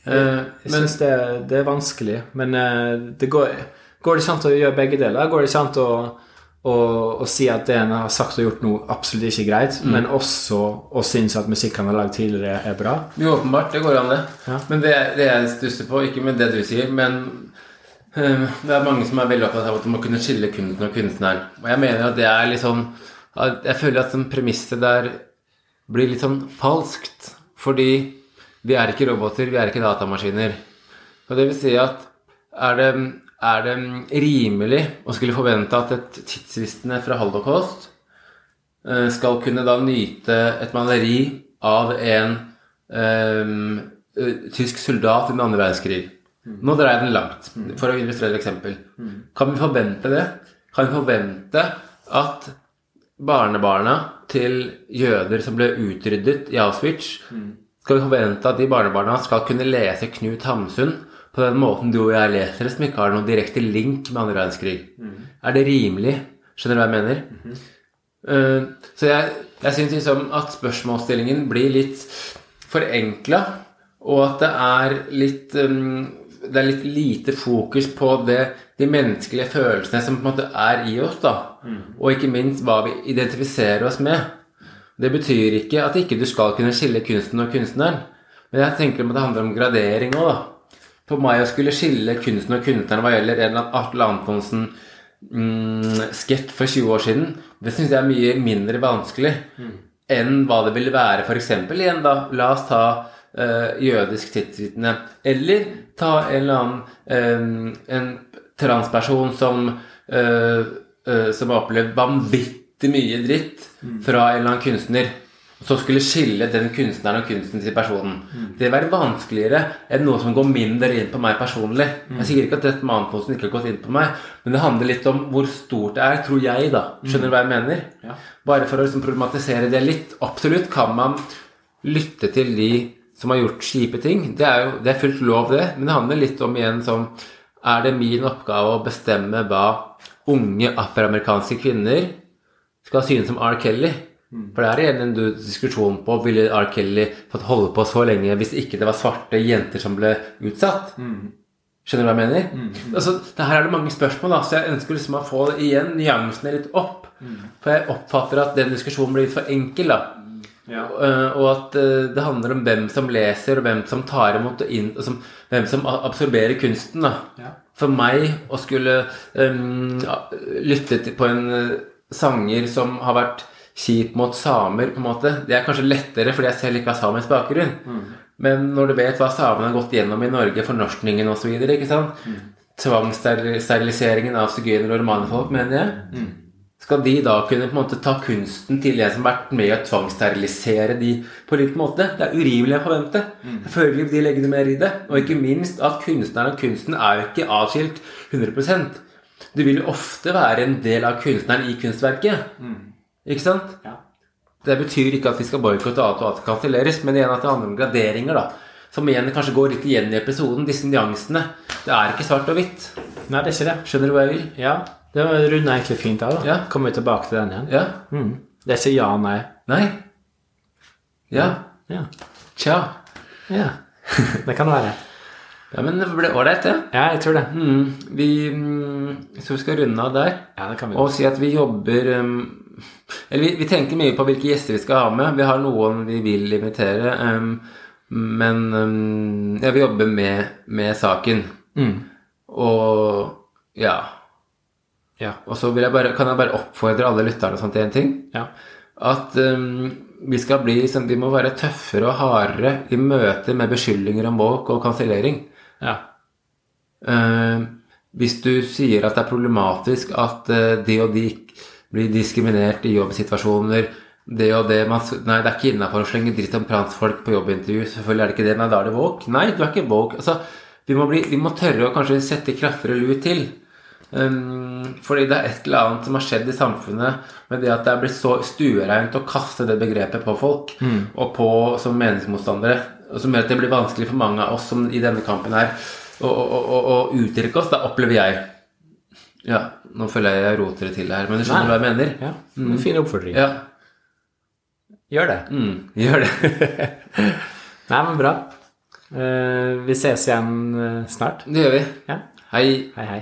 Eh, Jeg jeg syns det, det er vanskelig. Men eh, det går, går det ikke an å gjøre begge deler? Går det ikke an å, å, å si at det en har sagt og gjort noe absolutt ikke greit, men også å synes at musikk han har lagd tidligere, er bra? jo, åpenbart, det går an, det. Ja. Men det, det jeg stusser på, ikke med det du sier, men eh, det er mange som er veldig opptatt av at man må kunne skille kunsten og kunstneren. Og jeg mener at det er litt sånn at Jeg føler at sånn premisset der blir litt sånn falskt. Fordi vi er ikke roboter, vi er ikke datamaskiner. Og det vil si at er det, er det rimelig å skulle forvente at et tidsvitne fra holocaust eh, skal kunne da nyte et maleri av en eh, tysk soldat i den andre verdenskrig. Nå dreier jeg den langt, for å illustrere et eksempel. Kan vi forvente det? Kan vi forvente at barnebarna til jøder som ble utryddet i Auschwitz, skal vi forvente at de barnebarna skal kunne lese Knut Hamsun på den måten du og jeg leser det, som ikke har noen direkte link med andre verdenskrig? Er det rimelig? Skjønner du hva jeg mener? Eh, så jeg, jeg syns liksom at spørsmålsstillingen blir litt forenkla, og at det er litt um, Det er litt lite fokus på det, de menneskelige følelsene som på en måte er i oss, da. Og ikke minst hva vi identifiserer oss med. Det betyr ikke at ikke du skal kunne skille kunsten og kunstneren. Men jeg tenker at det handler om gradering òg, da. For meg å skulle skille kunsten og kunstneren hva gjelder en Atle Antonsen mm, sketsj for 20 år siden, det syns jeg er mye mindre vanskelig enn hva det ville være f.eks. igjen, da. La oss ta uh, jødisk tidsvitne. Eller ta en eller annen um, en transperson som uh, uh, som har opplevd vanvittig mye dritt fra en eller annen kunstner. Så skulle skille den kunstneren og kunsten til personen. Det vil være vanskeligere enn noe som går mindre inn på meg personlig. Jeg sier ikke at dette med ankomsten ikke har gått inn på meg, men det handler litt om hvor stort det er, tror jeg, da. Skjønner du hva jeg mener? Ja. Bare for å liksom problematisere det litt. Absolutt kan man lytte til de som har gjort kjipe ting. Det er jo det er fullt lov, det. Men det handler litt om igjen som Er det min oppgave å bestemme hva unge afroamerikanske kvinner skal synes om R. Kelly? For det er igjen en diskusjon på ville R. Kelly fått holde på så lenge hvis ikke det var svarte jenter som ble utsatt. Skjønner du hva jeg mener? Altså, det her er det mange spørsmål, da, så jeg ønsker liksom å få igjen nyansene litt opp. For jeg oppfatter at den diskusjonen blir litt for enkel. da. Ja. Eh, og at eh, det handler om hvem som leser, og hvem som tar imot og inn, og som, hvem som absorberer kunsten. da. Ja. For meg å skulle um, lytte til, på en eh, sanger som har vært kjip mot samer, på en måte, det er kanskje lettere fordi jeg selv ikke har samisk bakgrunn. Men når du vet hva samene har gått gjennom i Norge, fornorskningen osv., sant? Tvangssteriliseringen av sigøynere og romanefolk mener jeg. Skal de da kunne på en måte ta kunsten til en som har vært med å tvangssterilisere de på litt måte? Det er urimelig å forvente. Selvfølgelig vil de legge noe mer i det. Og ikke minst at kunstneren og kunsten er jo ikke avskilt 100 Du vil jo ofte være en del av kunstneren i kunstverket. Ikke sant? Ja. Det betyr ikke at vi skal boikotte alt og alt kan kanselleres, men igjen at det handler om graderinger, da. Som igjen kanskje går litt igjen i episoden, disse nyansene. Det er ikke svart og hvitt. Nei, det er ikke det. Skjønner du hva jeg vil? Ja. Det runder egentlig fint av, da. Ja. Kommer vi tilbake til den igjen. Ja? Mm. Det er ikke ja, og nei. Nei? Ja? Ja. Tja. ja. Det kan være. *laughs* Ja, men det ble ålreit, det. Ja, jeg tror det. Mm, vi så vi skal runde av der. Ja, det kan vi. Og si at vi jobber um, Eller vi, vi tenker mye på hvilke gjester vi skal ha med. Vi har noen vi vil invitere. Um, men um, ja, vi jobber med, med saken. Mm. Og ja. Ja. Og så vil jeg bare, kan jeg bare oppfordre alle lytterne til en ting. Ja. At um, vi skal bli liksom, Vi må være tøffere og hardere i møte med beskyldninger om våk og kansellering. Ja. Uh, hvis du sier at det er problematisk at uh, de og de blir diskriminert i jobbsituasjoner det og det man, Nei, det er ikke innafor å slenge dritt om transfolk på jobbintervju. Selvfølgelig er det ikke det. Nei, da er det woke. Nei, du er ikke woke. Altså, vi må, bli, vi må tørre å kanskje sette kraftigere lut til. Um, fordi det er et eller annet som har skjedd i samfunnet med det at det er blitt så stuereint å kaste det begrepet på folk og på som meningsmotstandere. Og som gjør at det blir vanskelig for mange av oss som i denne kampen her å uttrykke oss. Da opplever jeg Ja, nå føler jeg jeg roter det til her, men du skjønner Nei. hva jeg mener? ja. En fin oppfordring. Ja. Gjør det. Mm, gjør det. *laughs* Nei, men bra. Eh, vi ses igjen eh, snart. det gjør vi. Ja. Hei. Hei, hei.